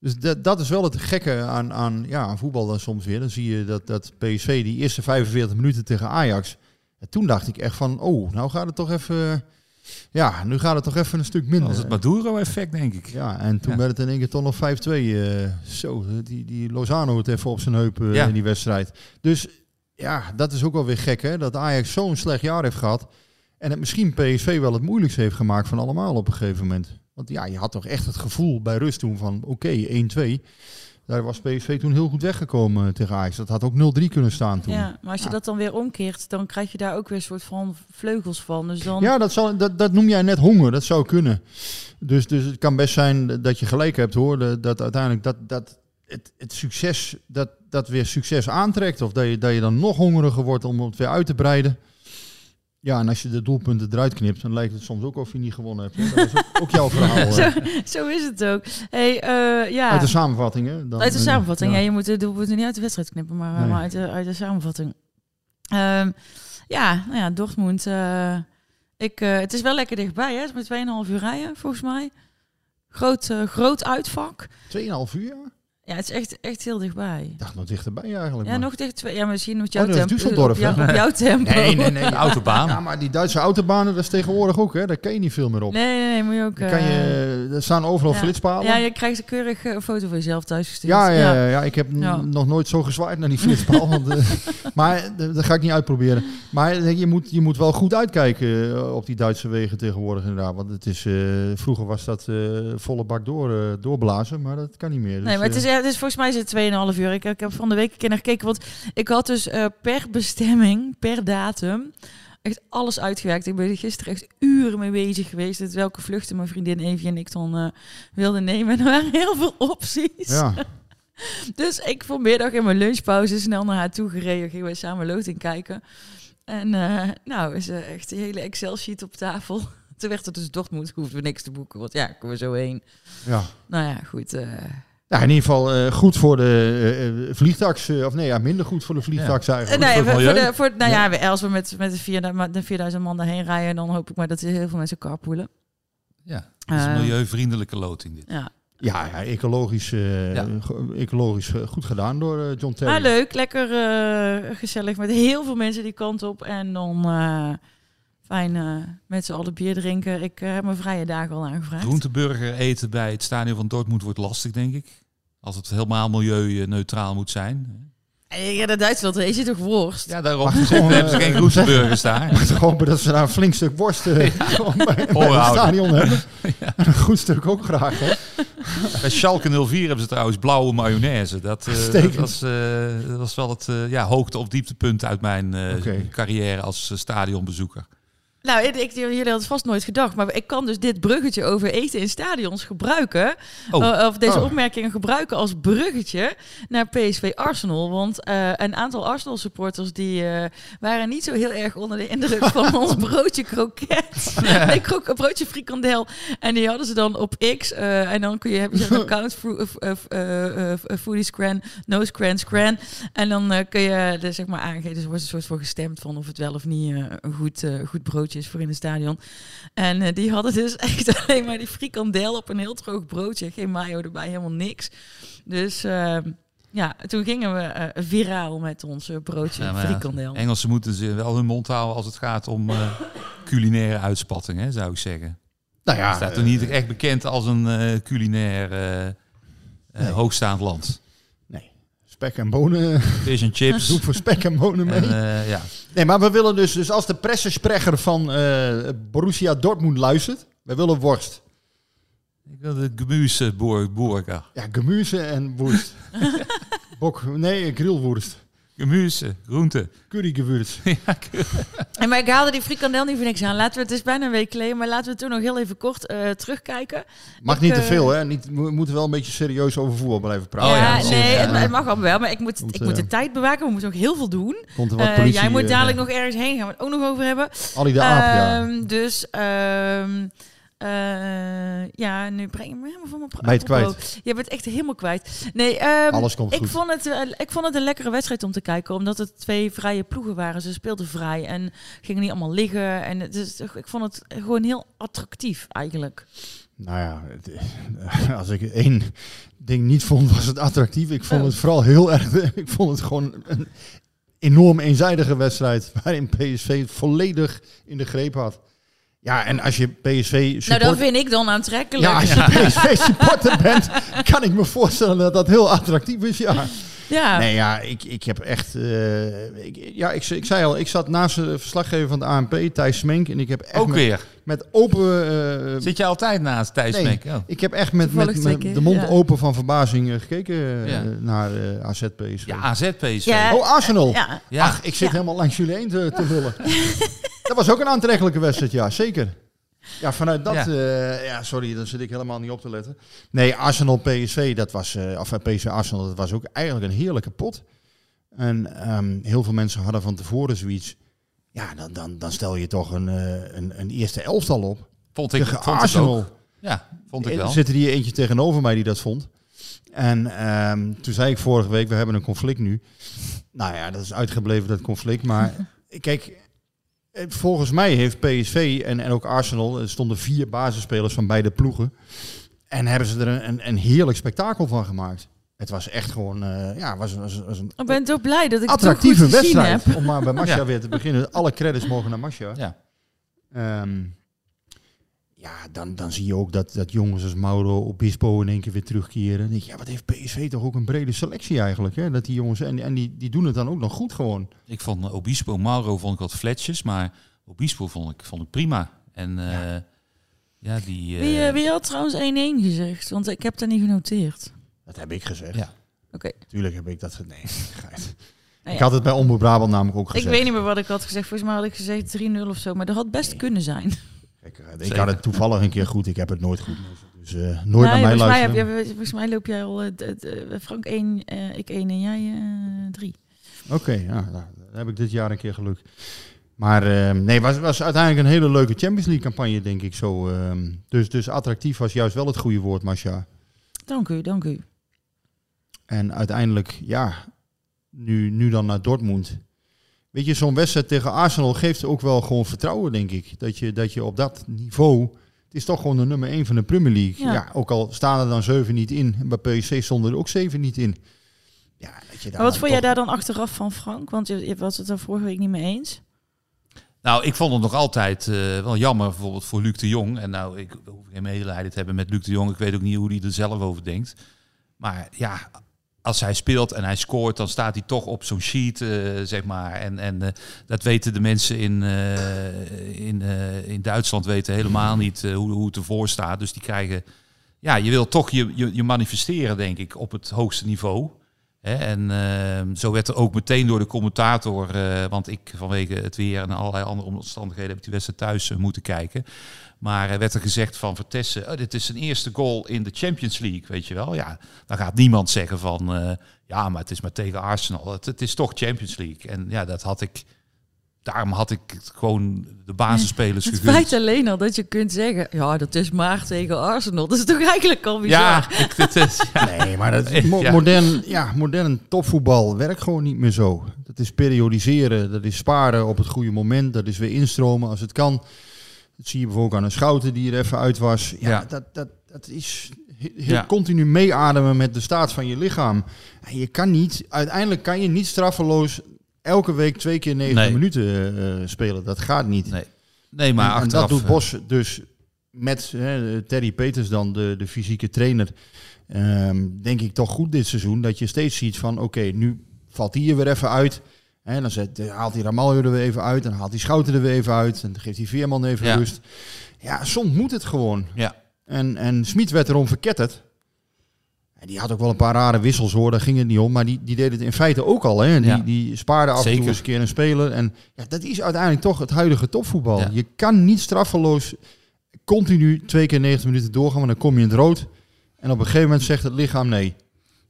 Dus dat, dat is wel het gekke aan, aan, ja, aan voetbal dan soms weer. Dan zie je dat, dat PSV die eerste 45 minuten tegen Ajax. En toen dacht ik echt van, oh, nou gaat het toch even... Ja, nu gaat het toch even een stuk minder. Dat is het Maduro-effect, denk ik. Ja, en toen Ja. werd het in één keer toch nog 5-2. eh, zo, die, die Lozano het even op zijn heup eh, Ja. in die wedstrijd. Dus ja, dat is ook wel weer gek, hè? Dat Ajax zo'n slecht jaar heeft gehad. En het misschien PSV wel het moeilijkste heeft gemaakt van allemaal op een gegeven moment. Want ja, je had toch echt het gevoel bij rust toen van, oké, 1-2. Daar was PSV toen heel goed weggekomen tegen Ajax. Dat had ook 0-3 kunnen staan toen. Ja, maar als je Ja. dat dan weer omkeert, dan krijg je daar ook weer een soort van vleugels van. Dus dan... Ja, dat, zal, dat, dat noem jij net honger. Dat zou kunnen. Dus, dus het kan best zijn dat je gelijk hebt hoor. Dat, dat uiteindelijk dat, dat het, het succes, dat, dat weer succes aantrekt. Of dat je, dat je dan nog hongeriger wordt om het weer uit te breiden. Ja, en als je de doelpunten eruit knipt, dan lijkt het soms ook of je niet gewonnen hebt. Dat is ook, ook jouw verhaal. [laughs] zo, zo is het ook. Hey, eh, ja. Uit de samenvatting, hè? Dan- Uit de samenvatting. Ja. ja. je moet de doelpunten niet uit de wedstrijd knippen, maar, eh, Nee. maar uit, de, uit de samenvatting. Ehm, ja, nou ja, Dortmund. eh, ik, eh, het is wel lekker dichtbij, hè? Het is met 2,5 uur rijden, volgens mij. Groot, eh, groot uitvak. 2,5 uur? Ja? Het is echt, echt heel dichtbij. Ik dacht nog dichterbij eigenlijk. Ja, maar- nog dicht twee. Ja, misschien met jouw Oh, dat is tempo. Düsseldorf, op, jou- op jouw [laughs] tempo. Nee, nee, nee. De [laughs] autobaan. Ja, maar die Duitse autobanen, dat is tegenwoordig ook, hè? Daar kan je niet veel meer op. Nee, nee, nee, moet je ook. Dan kan je, er staan overal ja. flitspalen. Ja, je krijgt een keurig eh, foto van jezelf thuis gestuurd. Ja, ja, ja. ja, ik heb nog nooit zo gezwaaid naar die flitspaal. want, eh, [laughs] maar eh, dat ga ik niet uitproberen. Maar eh, je moet, je moet wel goed uitkijken eh, op die Duitse wegen tegenwoordig inderdaad. Want het is, eh, vroeger was dat eh, volle bak door, eh, doorblazen, maar dat kan niet meer. Nee, Dus, maar het is, eh, ja, het is volgens mij is het 2,5 uur. Ik, ik heb van de week een keer naar gekeken. Want ik had dus eh, per bestemming, per datum, echt alles uitgewerkt. Ik ben er gisteren echt uren mee bezig geweest. Met welke vluchten mijn vriendin Evie en ik dan eh, wilden nemen. En [laughs] er waren heel veel opties. ja. [laughs] Dus ik vanmiddag in mijn lunchpauze snel naar haar toe gereden. Gingen we samen loting kijken. En eh, nou, is echt die hele Excel-sheet op tafel. [laughs] Toen werd het dus Dortmund, hoefden we niks te boeken. Want ja, komen we zo heen. ja. Nou ja, goed. eh, Ja, in ieder geval eh, goed voor de uh, vliegtax, eh, of nee, ja, minder goed voor de vliegtax eigenlijk. nee, voor de, voor, nou ja, als we met, met de, 4000, de 4000 man daarheen rijden, dan hoop ik maar dat er heel veel mensen carpoolen. Ja, het is een Eh, milieuvriendelijke loting dit. Ja. Ja, ja ecologisch, eh, Ja. ecologisch eh, goed gedaan door eh, John Terry. Maar leuk, lekker eh, gezellig met heel veel mensen die kant op. En dan eh, fijn eh, met z'n allen bier drinken. Ik eh, heb mijn vrije dagen al aangevraagd. Groenteburger eten bij het stadion van Dortmund wordt lastig, denk ik. Als het helemaal milieuneutraal moet zijn. En je gaat naar Duitsland, eet je toch worst? Ja, daarom Maar gewoon, hebben ze eh, geen groenteburgers [laughs] daar. Ik hopen dat ze daar een flink stuk worst eh, [laughs] gewoon bij, bij het stadion hebben. [laughs] En een goed stuk ook graag. Hè? Bij Schalke 04 hebben ze trouwens blauwe mayonaise. Dat, eh, dat, was, eh, dat was wel het eh, ja, hoogte- of dieptepunt uit mijn eh, carrière als eh, stadionbezoeker. Nou, ik, ik, jullie hadden het vast nooit gedacht, maar ik kan dus dit bruggetje over eten in stadions gebruiken. Oh. Uh, of deze Oh. opmerkingen gebruiken als bruggetje naar PSV Arsenal. Want eh, een aantal Arsenal supporters die eh, waren niet zo heel erg onder de indruk [laughs] van ons broodje kroket. nee, [laughs] krok, broodje frikandel. En die hadden ze dan op X. eh, en dan kun je hebben ze een account fo- eh, eh, eh, eh, foodie scran, no scran, scran. En dan eh, kun je er zeg maar aangeven. Dus er wordt een soort voor gestemd van of het wel of niet eh, een goed, eh, goed broodje is voor in het stadion. En eh, die hadden dus [laughs] echt alleen maar die frikandel op een heel droog broodje. Geen mayo erbij, helemaal niks. Dus eh, ja, toen gingen we eh, viraal met ons eh, broodje Ja, frikandel. Engelsen moeten ze wel hun mond houden als het gaat om eh, [laughs] culinaire uitspattingen, hè, zou ik zeggen. Nou ja, staat toch niet echt bekend als een eh, culinair eh, eh, Nee. hoogstaand land. Spek en bonen. And chips. Doe voor spek en bonen mee. En, eh, ja. Nee, maar we willen dus, dus als de pressesprecher van eh, Borussia Dortmund luistert, we willen worst. Ik wil de gemüseburger. Ja, gemüse en worst. [laughs] Bok, nee, grillworst. Gemüse, groente. Currygewürz. [laughs] En maar ik haalde die frikandel niet voor niks aan. Laten we het is bijna een week geleden, maar laten we toen nog heel even kort eh, terugkijken. Mag Ik, niet te eh, veel, hè? Niet, we moeten wel een beetje serieus over voetbal blijven praten. Oh ja, ja, nee, Ja. het, het mag allemaal wel, maar ik moet, ik moet de eh, tijd bewaken. We moeten ook heel veel doen. Komt er wat jij moet dadelijk nog ergens heen, gaan we het ook nog over hebben. Ali de Aap, ja. Ehm, Dus eh, ja, nu breng je me helemaal van mijn pra- Ben je het kwijt? apropos. Je bent echt helemaal kwijt. Nee, ehm, Alles komt ik goed. vond, het, eh, ik vond het een lekkere wedstrijd om te kijken, omdat het twee vrije ploegen waren. Ze speelden vrij en gingen niet allemaal liggen. En het is, ik vond het gewoon heel attractief eigenlijk. Nou ja, het, [laughs] als ik één ding niet vond, was het attractief. Ik vond Oh. het vooral heel erg... [laughs] Ik vond het gewoon een enorm eenzijdige wedstrijd... waarin PSV het volledig in de greep had. Ja, en als je PSV Nou, support... dat vind ik dan aantrekkelijk. ja, als je [laughs] PSV-supporter bent, kan ik me voorstellen dat dat heel attractief is, ja. Ja. Nee, ja, ik, ik heb echt... eh, ik, ja, ik, ik zei al, ik zat naast de verslaggever van de ANP, Thijs Smenk... en ik heb echt Ook met, weer. met open... eh, Zit je altijd naast Thijs Nee. Smeek? Oh. ik heb echt met, met, de mond ja. open van verbazing eh, gekeken Ja. naar eh AZ PSV. Ja, AZ PSV. Oh, Arsenal. Ja. Ach, ik zit Ja. helemaal langs jullie heen te, te [laughs] lullen. dat was ook een aantrekkelijke wedstrijd, ja, zeker. Ja, vanuit dat... Ja. Ja, ja sorry, daar zit ik helemaal niet op te letten. Nee, Arsenal PSV, dat was... eh of eh, PSV Arsenal, dat was ook eigenlijk een heerlijke pot. En ehm, heel veel mensen hadden van tevoren zoiets... Ja, dan, dan, dan stel je toch een, eh, een, een eerste elftal op. Vond ik, Tegen vond ik Arsenal. Ja, vond ik Er wel. zit er hier eentje tegenover mij die dat vond. En ehm, toen zei ik vorige week, we hebben een conflict nu. Nou ja, dat is uitgebleven dat conflict. Maar [laughs] kijk, eh, volgens mij heeft PSV en, en ook Arsenal, er stonden vier basisspelers van beide ploegen. En hebben ze er een, een, een heerlijk spektakel van gemaakt. Het was echt gewoon, eh, ja, was, was, was een Ik ben toch blij dat ik het attractieve toch goed gezien wedstrijd. heb. Om maar bij [laughs] Masha Ja. weer te beginnen. Alle credits mogen naar Masha. Ja. Ehm, ja, dan, dan zie je ook dat, dat jongens als Mauro Obispo in één keer weer terugkeren. Dan denk je, ja, wat heeft PSV toch ook een brede selectie eigenlijk. Hè? Dat die jongens, en, en die, die doen het dan ook nog goed gewoon. Ik vond eh, Obispo, Mauro vond ik wat fletsjes, maar Obispo vond ik, vond ik prima. En eh, ja. die... eh, Wie, wie had trouwens 1-1 gezegd? Want ik heb dat niet genoteerd. Dat heb ik gezegd. Ja. Oké. Tuurlijk heb ik dat gezegd. Nee, [laughs] geit. Nou Ik ja. had het bij Omroep Brabant namelijk ook Ik gezegd. weet niet meer wat ik had gezegd. Volgens mij had ik gezegd 3-0 of zo. Maar dat had best kunnen zijn. Kijk, eh, ik Zeker. had het toevallig een keer goed. Ik heb het nooit goed. Dus eh, nooit Nee, naar mij volgens, mij heb luisteren. volgens mij loop jij al... eh, Frank 1, eh, ik 1 en jij 3. Oké, ja, nou, dan heb ik dit jaar een keer geluk. Maar eh, nee, was, was uiteindelijk een hele leuke Champions League campagne, denk ik zo. ehm. dus, dus attractief was juist wel het goede woord, Masha. Dank u, dank u. En uiteindelijk, ja, nu, nu dan naar Dortmund. Weet je, zo'n wedstrijd tegen Arsenal geeft ook wel gewoon vertrouwen, denk ik. Dat je, dat je op dat niveau... Het is toch gewoon de nummer 1 van de Premier League. Ja. Ja. ook al staan er dan 7 niet in. En bij PSC stonden er ook 7 niet in. Ja, dat je daar Maar wat dan vond jij daar dan achteraf van, Frank? Want je, je was het er vorige week niet mee eens. Nou, ik vond het nog altijd eh, wel jammer, bijvoorbeeld voor Luc de Jong. En nou, ik hoef geen medelijden te hebben met Luc de Jong. Ik weet ook niet hoe hij er zelf over denkt. Maar ja, als hij speelt en hij scoort, dan staat hij toch op zo'n sheet, eh, zeg maar. En, en eh, dat weten de mensen in, eh, in, in Duitsland weten helemaal niet eh, hoe, hoe het ervoor staat. Dus die krijgen... Ja, je wil toch je, je, je manifesteren, denk ik, op het hoogste niveau. Hè, en ehm, zo werd er ook meteen door de commentator, want ik vanwege het weer en allerlei andere omstandigheden heb ik die wedstrijd thuis moeten kijken. Maar er werd er gezegd van Vertessen, oh, dit is zijn eerste goal in de Champions League, weet je wel. Ja, dan gaat niemand zeggen van, eh, ja, maar het is maar tegen Arsenal. Het, het is toch Champions League. En ja, dat had ik, daarom had ik het gewoon de basisspelers Het gegund. feit alleen al dat je kunt zeggen, ja, dat is maar tegen Arsenal. [laughs] Dat is toch eigenlijk al bizar? Ja, [laughs] ik, dit is, ja. Nee, maar dat, [laughs] mo- Ja. modern, ja, modern topvoetbal werkt gewoon niet meer zo. Dat is periodiseren, dat is sparen op het goede moment, dat is weer instromen als het kan. Dat zie je bijvoorbeeld aan een schouten die er even uit was. Ja, Ja. Dat, dat, dat is he- he- Ja. continu meeademen met de staat van je lichaam. En je kan niet, uiteindelijk kan je niet straffeloos elke week twee keer 90 Nee. minuten eh, spelen. Dat gaat niet. Nee. Nee, maar en, en achteraf... dat doet eh, Bos dus met hè, Terry Peters dan, de, de fysieke trainer. Ehm, denk ik toch goed dit seizoen. Dat je steeds ziet van oké, nu valt hij er weer even uit. En dan zet, eh, haalt hij Ramaljo er weer even uit. En dan haalt hij Schouten er weer even uit. En dan geeft hij Veerman even Ja. rust. Ja, soms moet het gewoon. Ja. En, en Smit werd erom verketterd. En die had ook wel een paar rare wissels hoor, daar ging het niet om. Maar die, die deed het in feite ook al. Hè. Die, Ja. die spaarde af en toe eens een keer een speler. En ja, dat is uiteindelijk toch het huidige topvoetbal. Ja. Je kan niet straffeloos continu twee keer 90 minuten doorgaan, want dan kom je in het rood. En op een gegeven moment zegt het lichaam nee.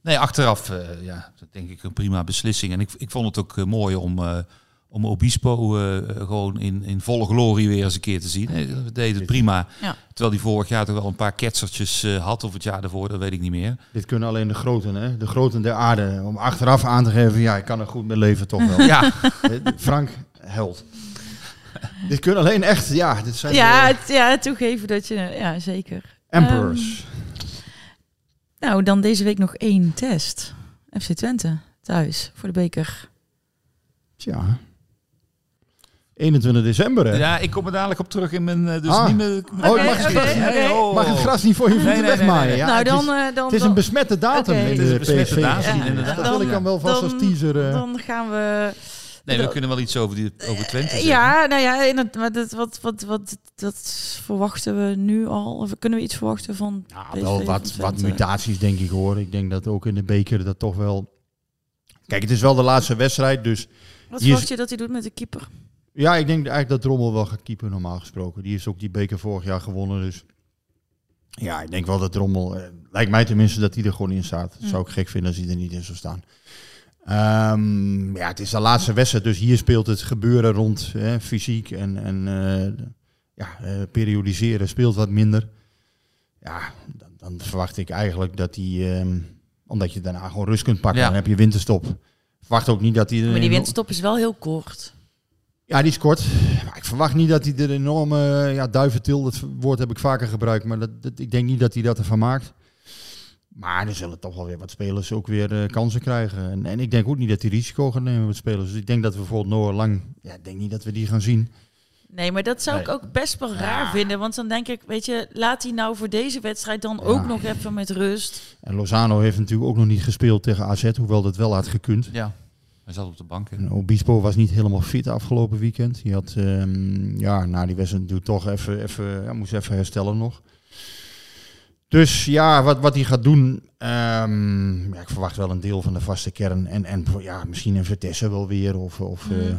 Nee, achteraf, eh, ja, dat denk ik een prima beslissing. En ik, ik vond het ook eh, mooi om, eh, om Obispo eh, gewoon in, in volle glorie weer eens een keer te zien. Hij deed het prima. Ja. Terwijl hij vorig jaar toch wel een paar ketsertjes eh, had, of het jaar daarvoor, dat weet ik niet meer. Dit kunnen alleen de groten, hè? de groten der aarde. Om achteraf aan te geven, ja, ik kan er goed mee leven toch wel. [laughs] Ja, Frank, held. dit kunnen alleen echt, ja, dit zijn Ja, de ja, toegeven dat je... Ja, zeker. emperors. Nou, dan deze week nog één test. FC Twente, thuis, voor de beker. Tja. 21 december, hè? ja, ik kom er dadelijk op terug in mijn... eh, dus Ah. niet meer... Oh, mag, het, oké. oh. mag het gras niet voor je voeten Nee, nee, nee, wegmaaien? nee. Ja, nou, het dan... is, eh, dan het is een besmette datum in Het is de een besmette PSV. datum, Ja, inderdaad. Dat wil ik dan wel vast dan- als teaser. eh. Dan gaan we... Nee, we kunnen wel iets over, die, over Twente zeggen. Ja, nou ja, in het, maar dat, wat, wat, wat, dat verwachten we nu al. Of kunnen we iets verwachten van Ja, wel van wat, wat mutaties, denk ik hoor. Ik denk dat ook in de beker dat toch wel... Kijk, het is wel de laatste wedstrijd, dus... Wat verwacht je dat hij doet met de keeper? Ja, ik denk eigenlijk dat Drommel wel gaat keeper, normaal gesproken. Die heeft ook die beker vorig jaar gewonnen, dus... Ja, ik denk wel dat Drommel... eh, lijkt mij tenminste dat hij er gewoon in staat. Dat zou ik gek vinden als hij er niet in zou staan. Ehm, ja, het is de laatste wedstrijd, dus hier speelt het gebeuren rond hè, fysiek en, en eh, ja, eh, periodiseren speelt wat minder. Ja, dan, dan verwacht ik eigenlijk dat hij, ehm, omdat je daarna gewoon rust kunt pakken, Ja. dan heb je winterstop. Verwacht ook niet dat hij er Maar die winterstop is wel heel kort. ja, die is kort. Maar ik verwacht niet dat hij er enorme ja, duiventil, dat woord heb ik vaker gebruikt, maar dat, dat, ik denk niet dat hij dat ervan maakt. Maar er zullen toch wel weer wat spelers ook weer eh, kansen krijgen. En, en ik denk ook niet dat hij risico gaat nemen met spelers. Dus ik denk dat we bijvoorbeeld Noah Lang, ja, ik denk niet dat we die gaan zien. Nee, maar dat zou ik ook best wel raar vinden. Want dan denk ik, weet je, laat hij nou voor deze wedstrijd dan Ja. ook nog even met rust. En Lozano heeft natuurlijk ook nog niet gespeeld tegen AZ, hoewel dat wel had gekund. Ja, hij zat op de bank. En Obispo was niet helemaal fit afgelopen weekend. Die had, ehm, ja, na die wedstrijd natuurlijk toch even, even, ja, moest even herstellen nog. Dus ja, wat, wat hij gaat doen, ehm, ja, ik verwacht wel een deel van de vaste kern. En, en ja, misschien een Vertessen wel weer. Of, of Mm. eh,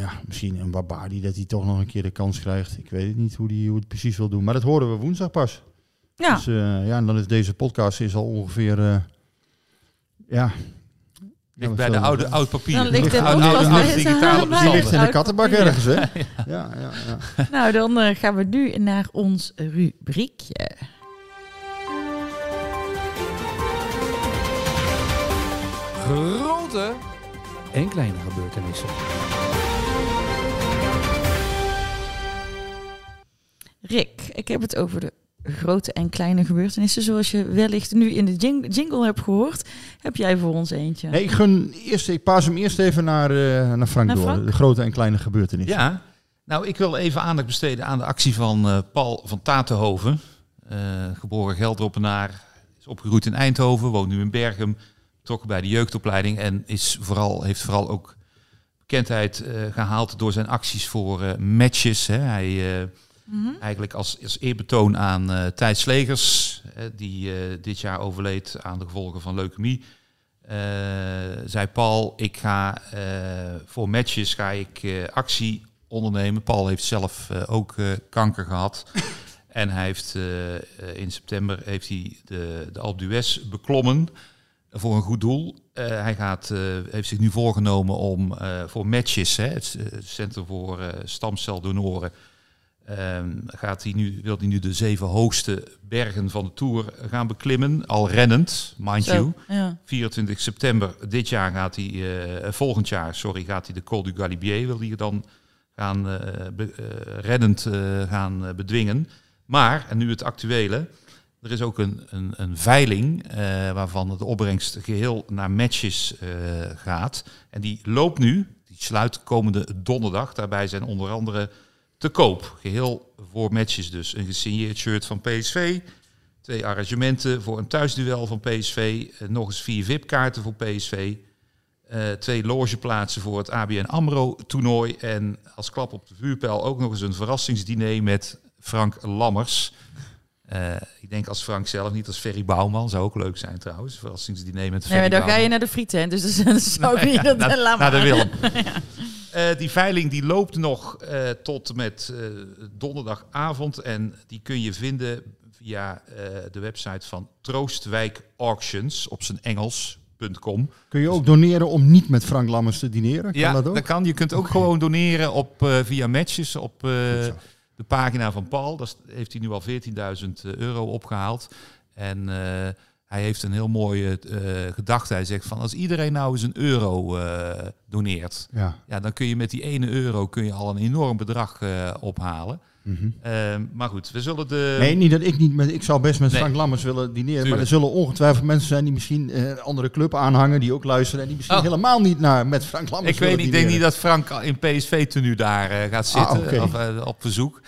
ja, misschien een Babadi dat hij toch nog een keer de kans krijgt. Ik weet het niet hoe hij hoe het precies wil doen. Maar dat horen we woensdag pas. Ja, Dus eh, ja, en dan is deze podcast is al ongeveer, eh, ja... Ligt bij de oude oud papier. Dan ligt de oude, oude, oude digitale Die ligt in de kattenbak ergens, hè? [laughs] Ja, ja, ja. nou dan eh, gaan we nu naar ons rubriekje. Grote en kleine gebeurtenissen. Rick, ik heb het over de grote en kleine gebeurtenissen. Zoals je wellicht nu in de jing- jingle hebt gehoord, heb jij voor ons eentje. Nee, ik, gun eerst, ik paas hem eerst even naar, eh, naar Frank Naar door. Frank? De grote en kleine gebeurtenissen. Ja, nou ik wil even aandacht besteden aan de actie van eh, Paul van Tatenhoven. Eh, geboren Geldroppenaar, is opgegroeid in Eindhoven, woont nu in Bergen, betrokken bij de jeugdopleiding en is vooral, heeft vooral ook bekendheid eh, gehaald door zijn acties voor eh, matches. Hè. Hij Mhm. eigenlijk als, als eerbetoon aan Thijs Slegers, die dit jaar overleed aan de gevolgen van leukemie. zei Paul, ik ga voor matches ga ik actie ondernemen. Paul heeft zelf ook kanker gehad. [laughs] en hij heeft in september heeft hij de, de Alpe d'Huez beklommen voor een goed doel. Eh, hij gaat, eh, heeft zich nu voorgenomen om eh, voor matches, hè, het Centrum voor Stamceldonoren, ehm, gaat hij nu, wil hij nu de zeven hoogste bergen van de Tour gaan beklimmen, al rennend, mind Zo, you. ja. 24 september dit jaar gaat hij, volgend jaar, sorry, gaat hij de Col du Galibier, wil hij dan gaan be- rennend gaan bedwingen. Maar, en nu het actuele, er is ook een, een, een veiling eh, waarvan de opbrengst geheel naar matches eh, gaat. En die loopt nu, die sluit komende donderdag. Daarbij zijn onder andere te koop, geheel voor matches dus. Een gesigneerd shirt van PSV, twee arrangementen voor een thuisduel van PSV, eh, nog eens vier VIP-kaarten voor PSV, twee logeplaatsen voor het ABN AMRO-toernooi en als klap op de vuurpijl ook nog eens een verrassingsdiner met Frank Lammers. Eh, ik denk als Frank zelf, niet als Ferry Bouwman. Zou ook leuk zijn trouwens. Verrassingsdiner met Nee, Ferry maar dan ga je naar de frieten, dus dat [laughs] zou ik niet... dat- naar, laat naar de. Willem. [laughs] Eh, die veiling die loopt nog eh, tot en met eh, donderdagavond. En die kun je vinden via eh, de website van Troostwijk Auctions op zijn Engels.com. Kun je ook doneren om niet met Frank Lammers te dineren? Kan ja, dat ook? dat kan. Je kunt ook gewoon doneren op, eh, via matches op eh. De pagina van Paul. Daar heeft hij nu al 14.000 euro opgehaald. En eh, hij heeft een heel mooie eh, gedachte. Hij zegt van als iedereen nou eens een euro eh, doneert, Ja. ja, dan kun je met die ene euro kun je al een enorm bedrag eh, ophalen. Mhm. Ehm, maar goed, we zullen de. Nee, niet dat ik niet met. Ik zou best met Nee. Frank Lammers willen dineren. Maar er zullen ongetwijfeld mensen zijn die misschien eh, andere club aanhangen, die ook luisteren en die misschien Oh. helemaal niet naar met Frank Lammers ik weet niet, ik denk niet dat Frank in PSV-tenue daar eh, gaat zitten. Ah, oké. of, eh, op verzoek.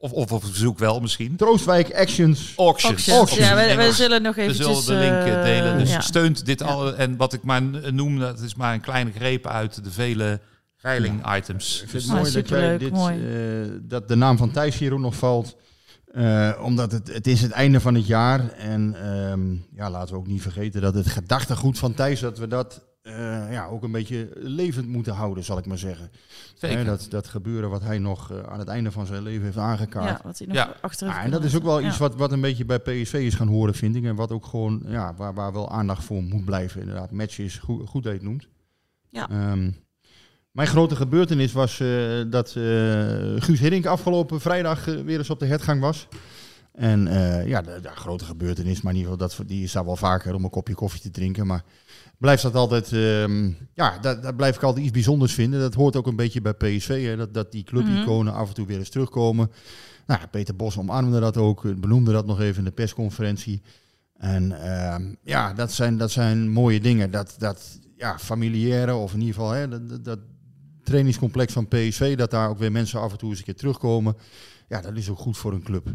Of, of op verzoek wel misschien. Troostwijk Actions. Auctions. Auctions. Ja, we, we zullen nog We eventjes... zullen de link delen. Dus ja. steunt dit al. En wat ik maar noem, dat is maar een kleine greep uit de vele veiling-items. Ik vind Dus, het mooi Ah, dat, jij superleuk, dit, mooi. eh, dat de naam van Thijs hier ook nog valt. Eh, omdat het, het is het einde van het jaar. En ehm, ja, laten we ook niet vergeten dat het gedachtegoed van Thijs, dat we dat eh, ja, ook een beetje levend moeten houden, zal ik maar zeggen. Zeker. Dat, dat gebeuren wat hij nog aan het einde van zijn leven heeft aangekaart. Ja, wat hij nog Ja. achter Ah, heeft en dat is ook wel iets wat, wat een beetje bij PSV is gaan horen, vind ik. En wat ook gewoon, ja, waar, waar wel aandacht voor moet blijven. Inderdaad, matches, goed, goed dat je het noemt. Ja. Ehm, mijn grote gebeurtenis was eh, dat eh, Guus Hiddink afgelopen vrijdag eh, weer eens op de hertgang was. En ja, de, de grote gebeurtenis, maar in ieder geval, dat, die is daar wel vaker om een kopje koffie te drinken. Maar blijft dat altijd, ehm, ja, dat, dat blijf ik altijd iets bijzonders vinden. Dat hoort ook een beetje bij PSV, hè, dat, dat die clubiconen af en toe weer eens terugkomen. Nou, Peter Bos omarmde dat ook, benoemde dat nog even in de persconferentie. En ehm, ja, dat zijn, dat zijn mooie dingen. Dat, dat ja, familiaire, of in ieder geval hè, dat, dat trainingscomplex van PSV, dat daar ook weer mensen af en toe eens een keer terugkomen. Ja, dat is ook goed voor een club.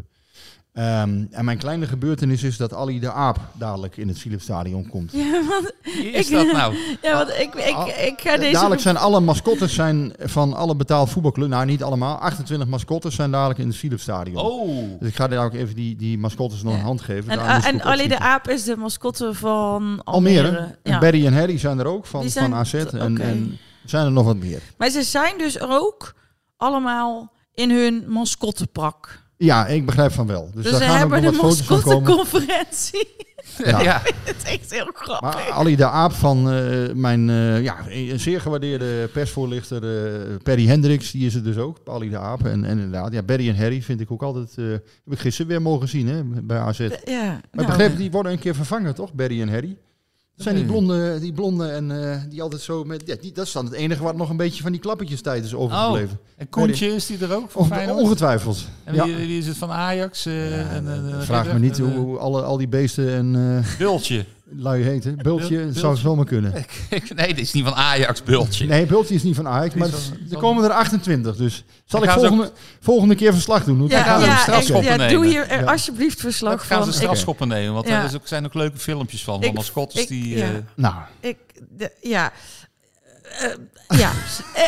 Ehm, en mijn kleine gebeurtenis is dat Ali de Aap dadelijk in het Philipsstadion komt. Ja, want, Wie is Ik- dat nou? ja, want ik, ik, ik ga deze... Dadelijk zijn alle mascottes zijn van alle betaald voetbalclubs, nou niet allemaal, 28 mascottes zijn dadelijk in het Philipsstadion. Oh, Dus ik ga daar ook even die, die mascottes nog Ja. een hand geven. En, en ook Ali de. Aap is de mascotte van Almere. Almere. En. Barry en Harry zijn er ook van, Die zijn- van AZ. En, en zijn er nog wat meer. Maar ze zijn dus ook allemaal in hun mascottepak. Ja, ik begrijp van wel. Dus, Dus, daar ze gaan ook hebben nog de mascotteconferentie. [laughs] Ja. ja. [laughs] Het is echt heel grappig. Maar Ali de Aap van eh, mijn eh, ja, een zeer gewaardeerde persvoorlichter eh, Perry Hendricks, die is het dus ook, Ali de Aap. En, en inderdaad, ja, Barry en Harry vind ik ook altijd, eh, heb ik gisteren weer mogen zien hè, bij AZ. Maar Ja, ik nou, begreep, die worden een keer vervangen toch, Barry en Harry? Dat zijn die Nee. blonde, die blonde en eh, die altijd zo met, ja, die, dat is dan het enige wat nog een beetje van die klappetjes tijd is overgebleven. En Koentje is die er ook van Of- Feyenoord? ongetwijfeld. En Ja. wie is het van Ajax? eh, Ja, en, en, en- vraag me niet hoe, hoe alle, al die beesten en eh Bultje. Lui heten. Bultje, zou het zomaar kunnen. [laughs] nee, dit is niet van Ajax, Bultje. Nee, Bultje is niet van Ajax, maar van- er komen er 28. Dus zal ik gaan ze volgende, volgende keer verslag doen. Ja, gaan ja, een strafschop ik- ja, nemen. doe hier eh, alsjeblieft verslag gaan van. ze Ik- strafschoppen nemen, want Ja. er zijn ook leuke filmpjes van. Van mascottes ik- die... ja. eh, Nou, Ik, de, ja. Eh, ja.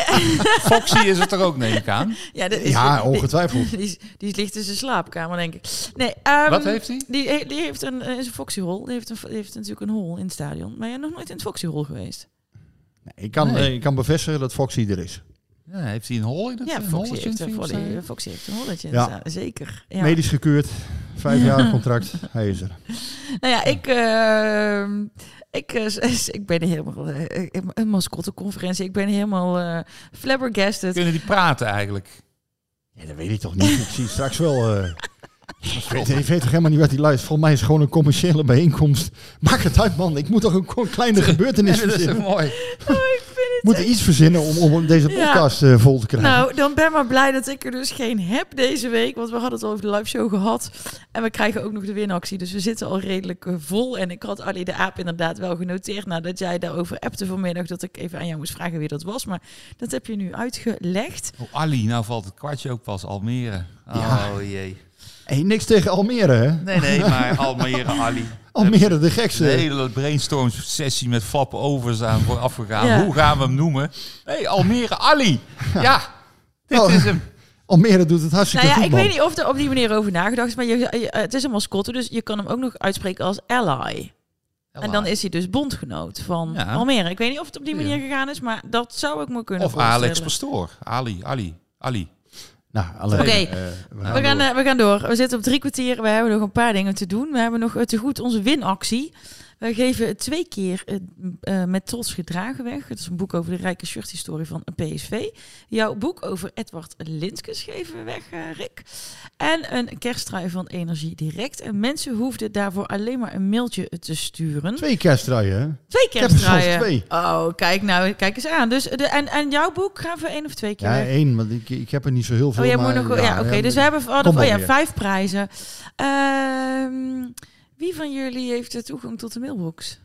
[laughs] Foxy is het er ook, neem ik aan. ja, dat is, Ja, ongetwijfeld. Die, die, die ligt in zijn slaapkamer, denk ik. Nee, ehm, Wat heeft hij? Die, he- die heeft een, eh, is een Foxy Hall. Die heeft, een, die heeft natuurlijk een hol in het stadion. Maar je bent nog nooit in het Foxy Hall geweest. Nee, ik, kan, Nee. eh, ik kan bevestigen dat Foxy er is. Ja, heeft hij een hol in het Ja, een Foxy heeft, een, volley- Foxy heeft een holletje in Ja. Zeker. Ja. Medisch gekeurd, vijf jaar [laughs] contract, hij is er. Nou ja, ik, ehm, ik, eh, ik ben helemaal... eh, een mascotteconferentie. Ik ben helemaal eh flabbergasted. Kunnen die praten eigenlijk? Ja, dat weet ik toch niet. Ik zie straks wel... eh [laughs] ik weet, ik weet toch helemaal niet wat hij luistert. Volgens mij is het gewoon een commerciële bijeenkomst. Maak het uit, man. Ik moet toch een kleine [laughs] gebeurtenis dat is verzinnen. mooi. Ik moet iets verzinnen om, om deze Ja. podcast eh, vol te krijgen. Nou, dan ben maar blij dat ik er dus geen heb deze week. Want we hadden het al over de live show gehad. En we krijgen ook nog de winactie. Dus we zitten al redelijk eh, vol. En ik had Ali de Aap inderdaad wel genoteerd. Nadat jij daarover appte vanmiddag. Dat ik even aan jou moest vragen wie dat was. Maar dat heb je nu uitgelegd. Oh, Ali, nou valt het kwartje ook pas. Almere. Oh Ja. jee. Hey, niks tegen Almere, hè? Nee, nee, [laughs] maar Almere, Ali. Almere, de De gekste. hele brainstorm sessie met Flap overs aan voor afgegaan. Ja. Hoe gaan we hem noemen? hey, Almere Ali. Ja, dit Oh. is hem. Almere doet het hartstikke Nou ja, goed, ik man. weet niet of er op die manier over nagedacht is. Maar je, je- het is een mascotte. Dus je kan hem ook nog uitspreken als ally. En dan is hij dus bondgenoot van Ja. Almere. Ik weet niet of het op die manier Ja. gegaan is. Maar dat zou ik me kunnen Of voorstellen. Alex Pastoor. Ali, Ali, Ali. Nou, alleen, Oké. eh, We gaan, door. eh, we gaan door. We zitten op drie kwartier. We hebben nog een paar dingen te doen. We hebben nog eh, te goed onze winactie. We geven twee keer eh, met trots gedragen weg. Het is een boek over de rijke shirthistorie van PSV. Jouw boek over Edward Linskes geven we weg, eh, Rick. En een kersttrui van Energie Direct. En mensen hoefden daarvoor alleen maar een mailtje te sturen. Twee kerstdraaien, hè? Twee er kersttruien. twee. Oh, kijk nou, kijk eens aan. Dus de, en, en jouw boek gaan we één of twee keer Ja, weg. één, want ik, ik heb er niet zo heel veel. Oh, jij maar, moet nog. Ja, oké. ja, dus we hebben oh, maar ja, vijf prijzen. Ehm, wie van jullie heeft de toegang tot de mailbox?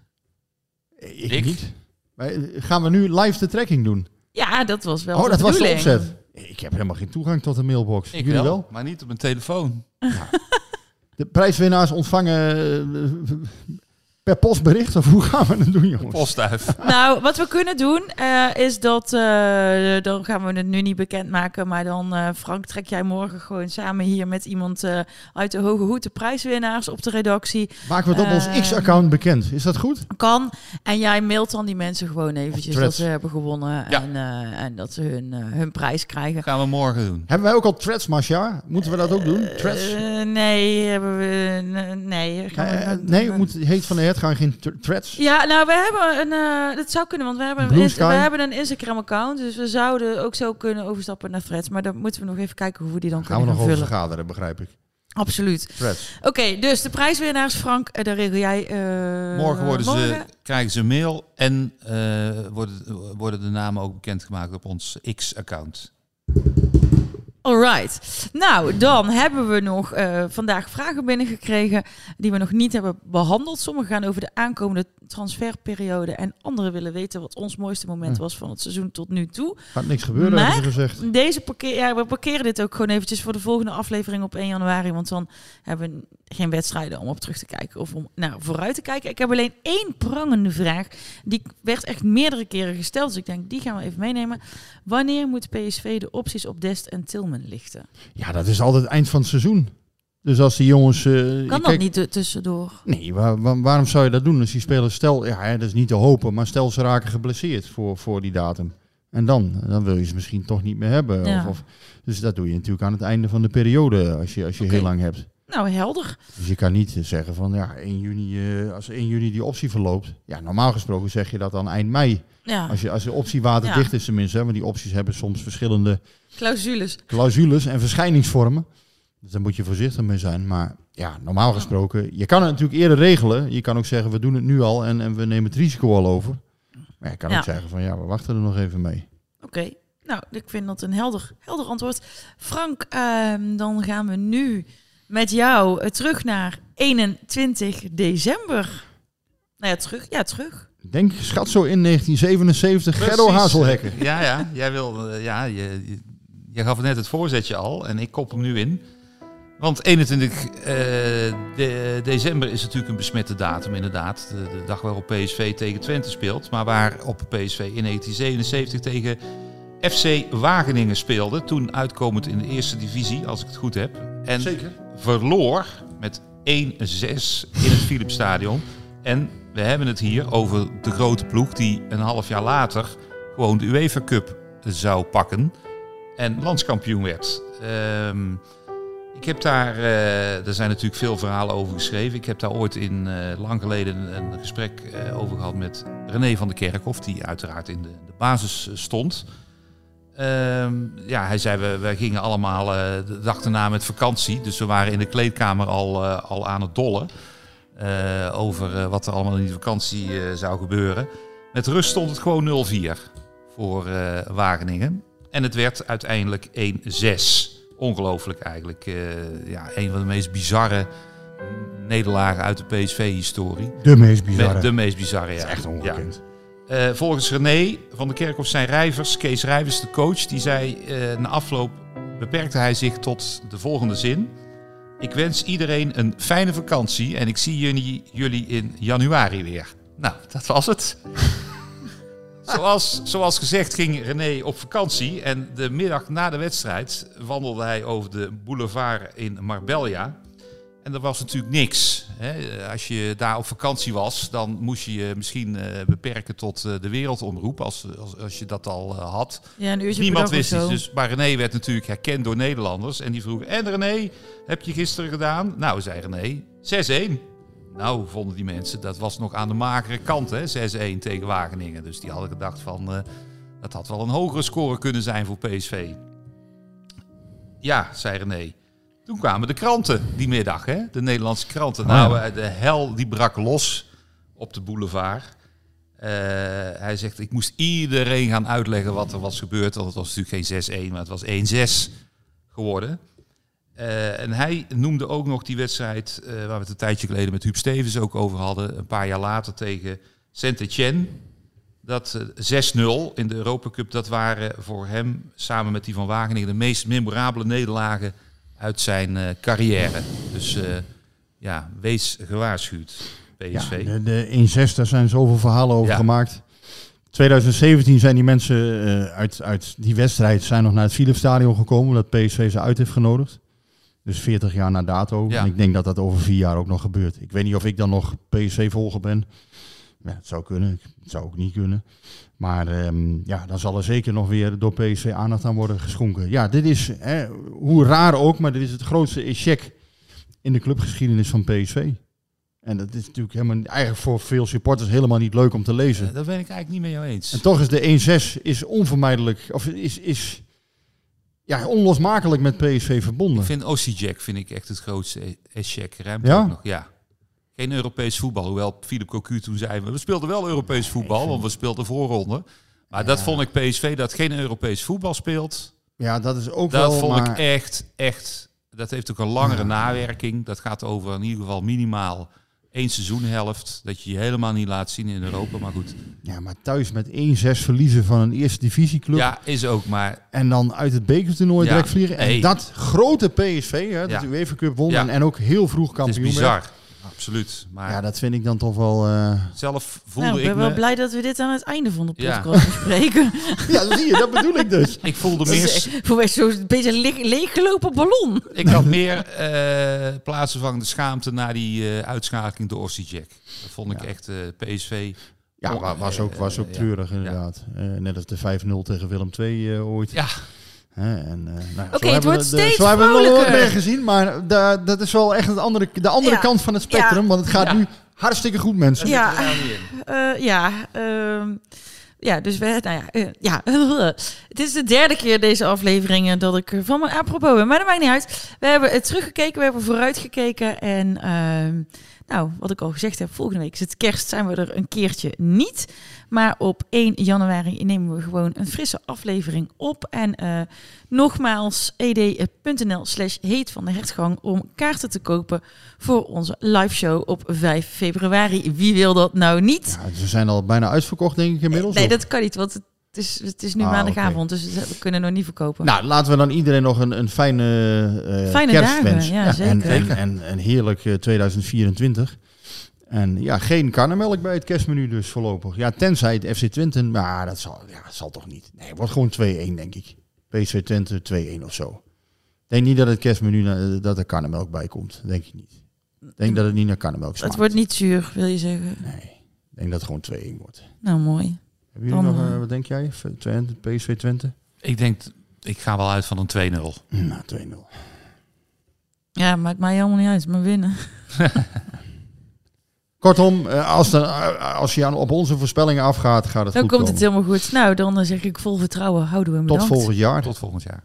Ik, Ik? niet. Maar, gaan we nu live de trekking doen? Ja, dat was wel. oh, de dat was de opzet. Ik heb helemaal geen toegang tot de mailbox. Ik Jullie wel, wel? maar niet op mijn telefoon. De prijswinnaars ontvangen eh, per postbericht? Of hoe gaan we het doen, jongens? Postduif. [laughs] Nou, wat we kunnen doen eh, is dat. eh, dan gaan we het nu niet bekendmaken. Maar dan, eh, Frank, trek jij morgen gewoon samen hier met iemand eh, uit de Hoge Hoed de prijswinnaars op de redactie. Maken we het op ons X-account bekend? Is dat goed? Kan. En jij mailt dan die mensen gewoon eventjes dat ze hebben gewonnen. Ja. En, eh, en dat ze hun, hun prijs krijgen. Gaan we morgen doen. Hebben wij ook al threads, Masja? Moeten we dat ook doen? Threads? Eh, nee, hebben we. Nee, gaan we, nee, moet, heet van de gaan geen th- threads? Ja, nou, we hebben een. eh dat zou kunnen, want we hebben, een, we hebben een Instagram-account. Dus we zouden ook zo kunnen overstappen naar threads. Maar dan moeten we nog even kijken hoe we die dan Gaan we kunnen nog gaan over vullen. vergaderen, begrijp ik. Absoluut. Threads. Oké, dus de prijswinnaars, Frank, eh, daar regel jij. eh, Morgen, worden ze, krijgen ze een mail en eh, worden, worden de namen ook bekendgemaakt op ons X-account. Alright. Nou, dan hebben we nog eh, vandaag vragen binnengekregen die we nog niet hebben behandeld. Sommige gaan over de aankomende transferperiode en anderen willen weten wat ons mooiste moment was van het seizoen tot nu toe. Gaat niks gebeuren, Maar- hebben ze gezegd. Deze parkeer, ja, we parkeren dit ook gewoon eventjes voor de volgende aflevering op 1 januari. Want dan hebben we geen wedstrijden om op terug te kijken of om naar vooruit te kijken. Ik heb alleen één prangende vraag. Die werd echt meerdere keren gesteld. Dus ik denk, die gaan we even meenemen. Wanneer moet PSV de opties op Dest en Lichten? Ja, dat is altijd het eind van het seizoen. Dus als die jongens... eh, Kan dat kijk- niet tussendoor? Nee, waar- waar- waarom zou je dat doen? Als die spelers, stel, ja, hè, dat is niet te hopen, maar stel ze raken geblesseerd voor, voor die datum. En dan, dan wil je ze misschien toch niet meer hebben. Ja. Of, of, dus dat doe je natuurlijk aan het einde van de periode, als je, als je heel lang hebt. Nou, helder. Dus je kan niet zeggen van, ja, 1 juni, eh, als 1 juni die optie verloopt. Ja, normaal gesproken zeg je dat dan eind mei. Ja, Als, je, als de optie waterdicht is tenminste, hè, want die opties hebben soms verschillende clausules. clausules en verschijningsvormen. Dus daar moet je voorzichtig mee zijn. Maar ja, normaal gesproken, je kan het natuurlijk eerder regelen. Je kan ook zeggen, we doen het nu al en, en we nemen het risico al over. Maar je kan Ja. ook zeggen van, ja, we wachten er nog even mee. Oké. Nou, ik vind dat een helder, helder antwoord. Frank, ehm, dan gaan we nu met jou eh, terug naar 21 december. Nou ja, terug. Ja, terug. Ik denk, schat zo in 1977, Gerdo. Hazelhekken. Ja, ja. Jij wil, eh, ja, je, je, jij gaf net het voorzetje al en ik kop hem nu in. Want 21 eh, de- december is natuurlijk een besmette datum, inderdaad. De, de dag waarop PSV tegen Twente speelt. Maar waarop PSV in 1977 tegen FC Wageningen speelde. Toen uitkomend in de eerste divisie, als ik het goed heb. En Zeker. verloor met 1-6 in het Philipsstadion. En we hebben het hier over de grote ploeg die een half jaar later gewoon de UEFA Cup zou pakken. En landskampioen werd. Ehm, ik heb daar, eh, er zijn natuurlijk veel verhalen over geschreven. Ik heb daar ooit in eh, lang geleden een, gesprek eh, over gehad met René van der Kerkhof, die uiteraard in de, de basis stond. Ehm, ja, hij zei, we, we gingen allemaal de dag erna met vakantie. Dus we waren in de kleedkamer al, al aan het dollen. over wat er allemaal in die vakantie zou gebeuren. Met rust stond het gewoon 0-4 voor Wageningen. En het werd uiteindelijk 1-6. Ongelooflijk eigenlijk. Eh, ja, een van de meest bizarre nederlagen uit de PSV-historie. De meest bizarre. De meest bizarre, ja. Dat is echt ongekend. Ja. Eh, volgens René van der Kerkhof zijn Rijvers, Kees Rijvers, de coach, die zei eh, na afloop beperkte hij zich tot de volgende zin. Ik wens iedereen een fijne vakantie en ik zie jullie, jullie in januari weer. Nou, dat was het. Zoals, zoals gezegd ging René op vakantie en de middag na de wedstrijd wandelde hij over de boulevard in Marbella. En er was natuurlijk niks. Hè. Als je daar op vakantie was, dan moest je je misschien eh, beperken tot eh, de wereldomroep, als, als, als je dat al eh, had. Ja, een uurtje Niemand wist zo. Dus, maar René werd natuurlijk herkend door Nederlanders. En die vroegen, en René, heb je gisteren gedaan? Nou, zei René, 6-1. Nou, vonden die mensen, dat was nog aan de magere kant, hè, 6-1 tegen Wageningen. Dus die hadden gedacht van, eh, dat had wel een hogere score kunnen zijn voor PSV. Ja, zei René. Toen kwamen de kranten die middag, hè? de Nederlandse kranten. Oh, nou, eh, de hel die brak los op de boulevard. Eh, hij zegt, ik moest iedereen gaan uitleggen wat er was gebeurd. Want het was natuurlijk geen 6-1, maar het was 1-6 geworden. Eh, en hij noemde ook nog die wedstrijd, eh, waar we het een tijdje geleden met Huub Stevens ook over hadden. Een paar jaar later tegen Saint-Etienne. Dat eh, 6-0 in de Europa Cup, dat waren voor hem samen met die van Wageningen de meest memorabele nederlagen uit zijn eh, carrière. Dus eh, ja, wees gewaarschuwd, PSV. Ja, de, de 1-6, daar zijn zoveel verhalen over Ja. gemaakt. 2017 zijn die mensen eh, uit, uit die wedstrijd zijn nog naar het Philipsstadion gekomen, omdat PSV ze uit heeft genodigd. Dus 40 jaar na dato. Ja. En ik denk dat dat over vier jaar ook nog gebeurt. Ik weet niet of ik dan nog PSV-volger ben. Ja, het zou kunnen. Het zou ook niet kunnen. Maar ehm, ja, dan zal er zeker nog weer door PSV aandacht aan worden geschonken. Ja, dit is, hè, hoe raar ook, maar dit is het grootste échec in de clubgeschiedenis van PSV. En dat is natuurlijk helemaal, eigenlijk voor veel supporters helemaal niet leuk om te lezen. Eh, dat ben ik eigenlijk niet met jou eens. En toch is de 1-6 is onvermijdelijk, of is, is ja, onlosmakelijk met PSV verbonden. Ik vind Jack vind ik echt het grootste échec. Ruimte Ja? nog, ja. Geen Europees voetbal, hoewel Philip Cocu toen zei, we speelden wel Europees voetbal, want we speelden voorronde. Maar dat vond ik PSV, dat geen Europees voetbal speelt. Ja, dat is ook Dat wel, vond maar- ik echt, echt, dat heeft ook een langere nawerking. Dat gaat over in ieder geval minimaal één seizoenhelft. Dat je je helemaal niet laat zien in Europa, maar goed. Ja, maar thuis met 1-6 verliezen van een eerste divisieclub. Ja, is ook, maar En dan uit het bekertoernooi Ja, direct vliegen. En dat grote PSV, hè, dat Ja. de UEFA Cup won Ja. en, ook heel vroeg het is kampioen werd. Absoluut. Maar Ja, dat vind ik dan toch wel... eh, zelf voelde Nou, ik ben wel me... blij dat we dit aan het einde van de Ja. podcast bespreken. [laughs] Ja, dat zie je, dat bedoel ik dus. Ik voelde Dat meer... is voor mij zo'n beetje le- leeggelopen ballon. Ik had meer eh plaatsvervangende schaamte na die eh, uitschakeling door Jack. Dat vond ik echt eh, PSV. Ja, Oh, wa- was ook, was ook eh, treurig ja. inderdaad. Eh, net als de 5-0 tegen Willem II eh, ooit. Ja, en, eh, nou, ja, Oké, het hebben we wordt de- steeds Zo hebben we nog meer gezien, maar da- dat is wel echt het andere, de andere Ja. kant van het spectrum. Ja. Want het gaat Ja. nu hartstikke goed, mensen. Ja, niet in. eh, ja, ehm, ja, dus we, nou ja, eh, ja. [laughs] het is de derde keer deze afleveringen dat ik er van mijn apropos ben, maar dat maakt niet uit. We hebben het teruggekeken, we hebben vooruitgekeken en ehm, nou, wat ik al gezegd heb, volgende week is het kerst, zijn we er een keertje niet. Maar op 1 januari nemen we gewoon een frisse aflevering op. En eh, nogmaals, ed.nl slash heet van de hertgang om kaarten te kopen voor onze live show op 5 februari. Wie wil dat nou niet? Ja, ze zijn al bijna uitverkocht, denk ik inmiddels. Nee, of? dat kan niet, want Het is, het is nu Ah, maandagavond, dus we kunnen nog niet verkopen. Nou, laten we dan iedereen nog een, een fijne, eh Fijne kerst dagen, wensen. ja, zeker. En, en, en, en heerlijk eh, 2024. En ja, geen karnemelk bij het kerstmenu dus voorlopig. Ja, tenzij het FC Twente, maar dat zal, ja, dat zal toch niet. Nee, het wordt gewoon 2-1 denk ik. PSV Twente 2-1 of zo. Ik denk niet dat het kerstmenu, dat er karnemelk bij komt. Denk ik niet. Ik denk dat het niet naar karnemelk smaakt. het wordt niet zuur, wil je zeggen. Nee, ik denk dat het gewoon 2-1 wordt. Nou, mooi. Hebben jullie Dan, nog, eh, eh, wat denk jij? Twente, PSV Twente? Ik denk, ik ga wel uit van een 2-0. Nou, 2-0. Ja, maakt mij helemaal niet uit, maar winnen. [laughs] Kortom, eh, als, de, eh, als je aan, op onze voorspellingen afgaat, gaat het Dan goed komt komen. het helemaal goed. Nou, dan eh, zeg ik vol vertrouwen. Houden we hem Tot bedankt. volgend jaar. Tot volgend jaar.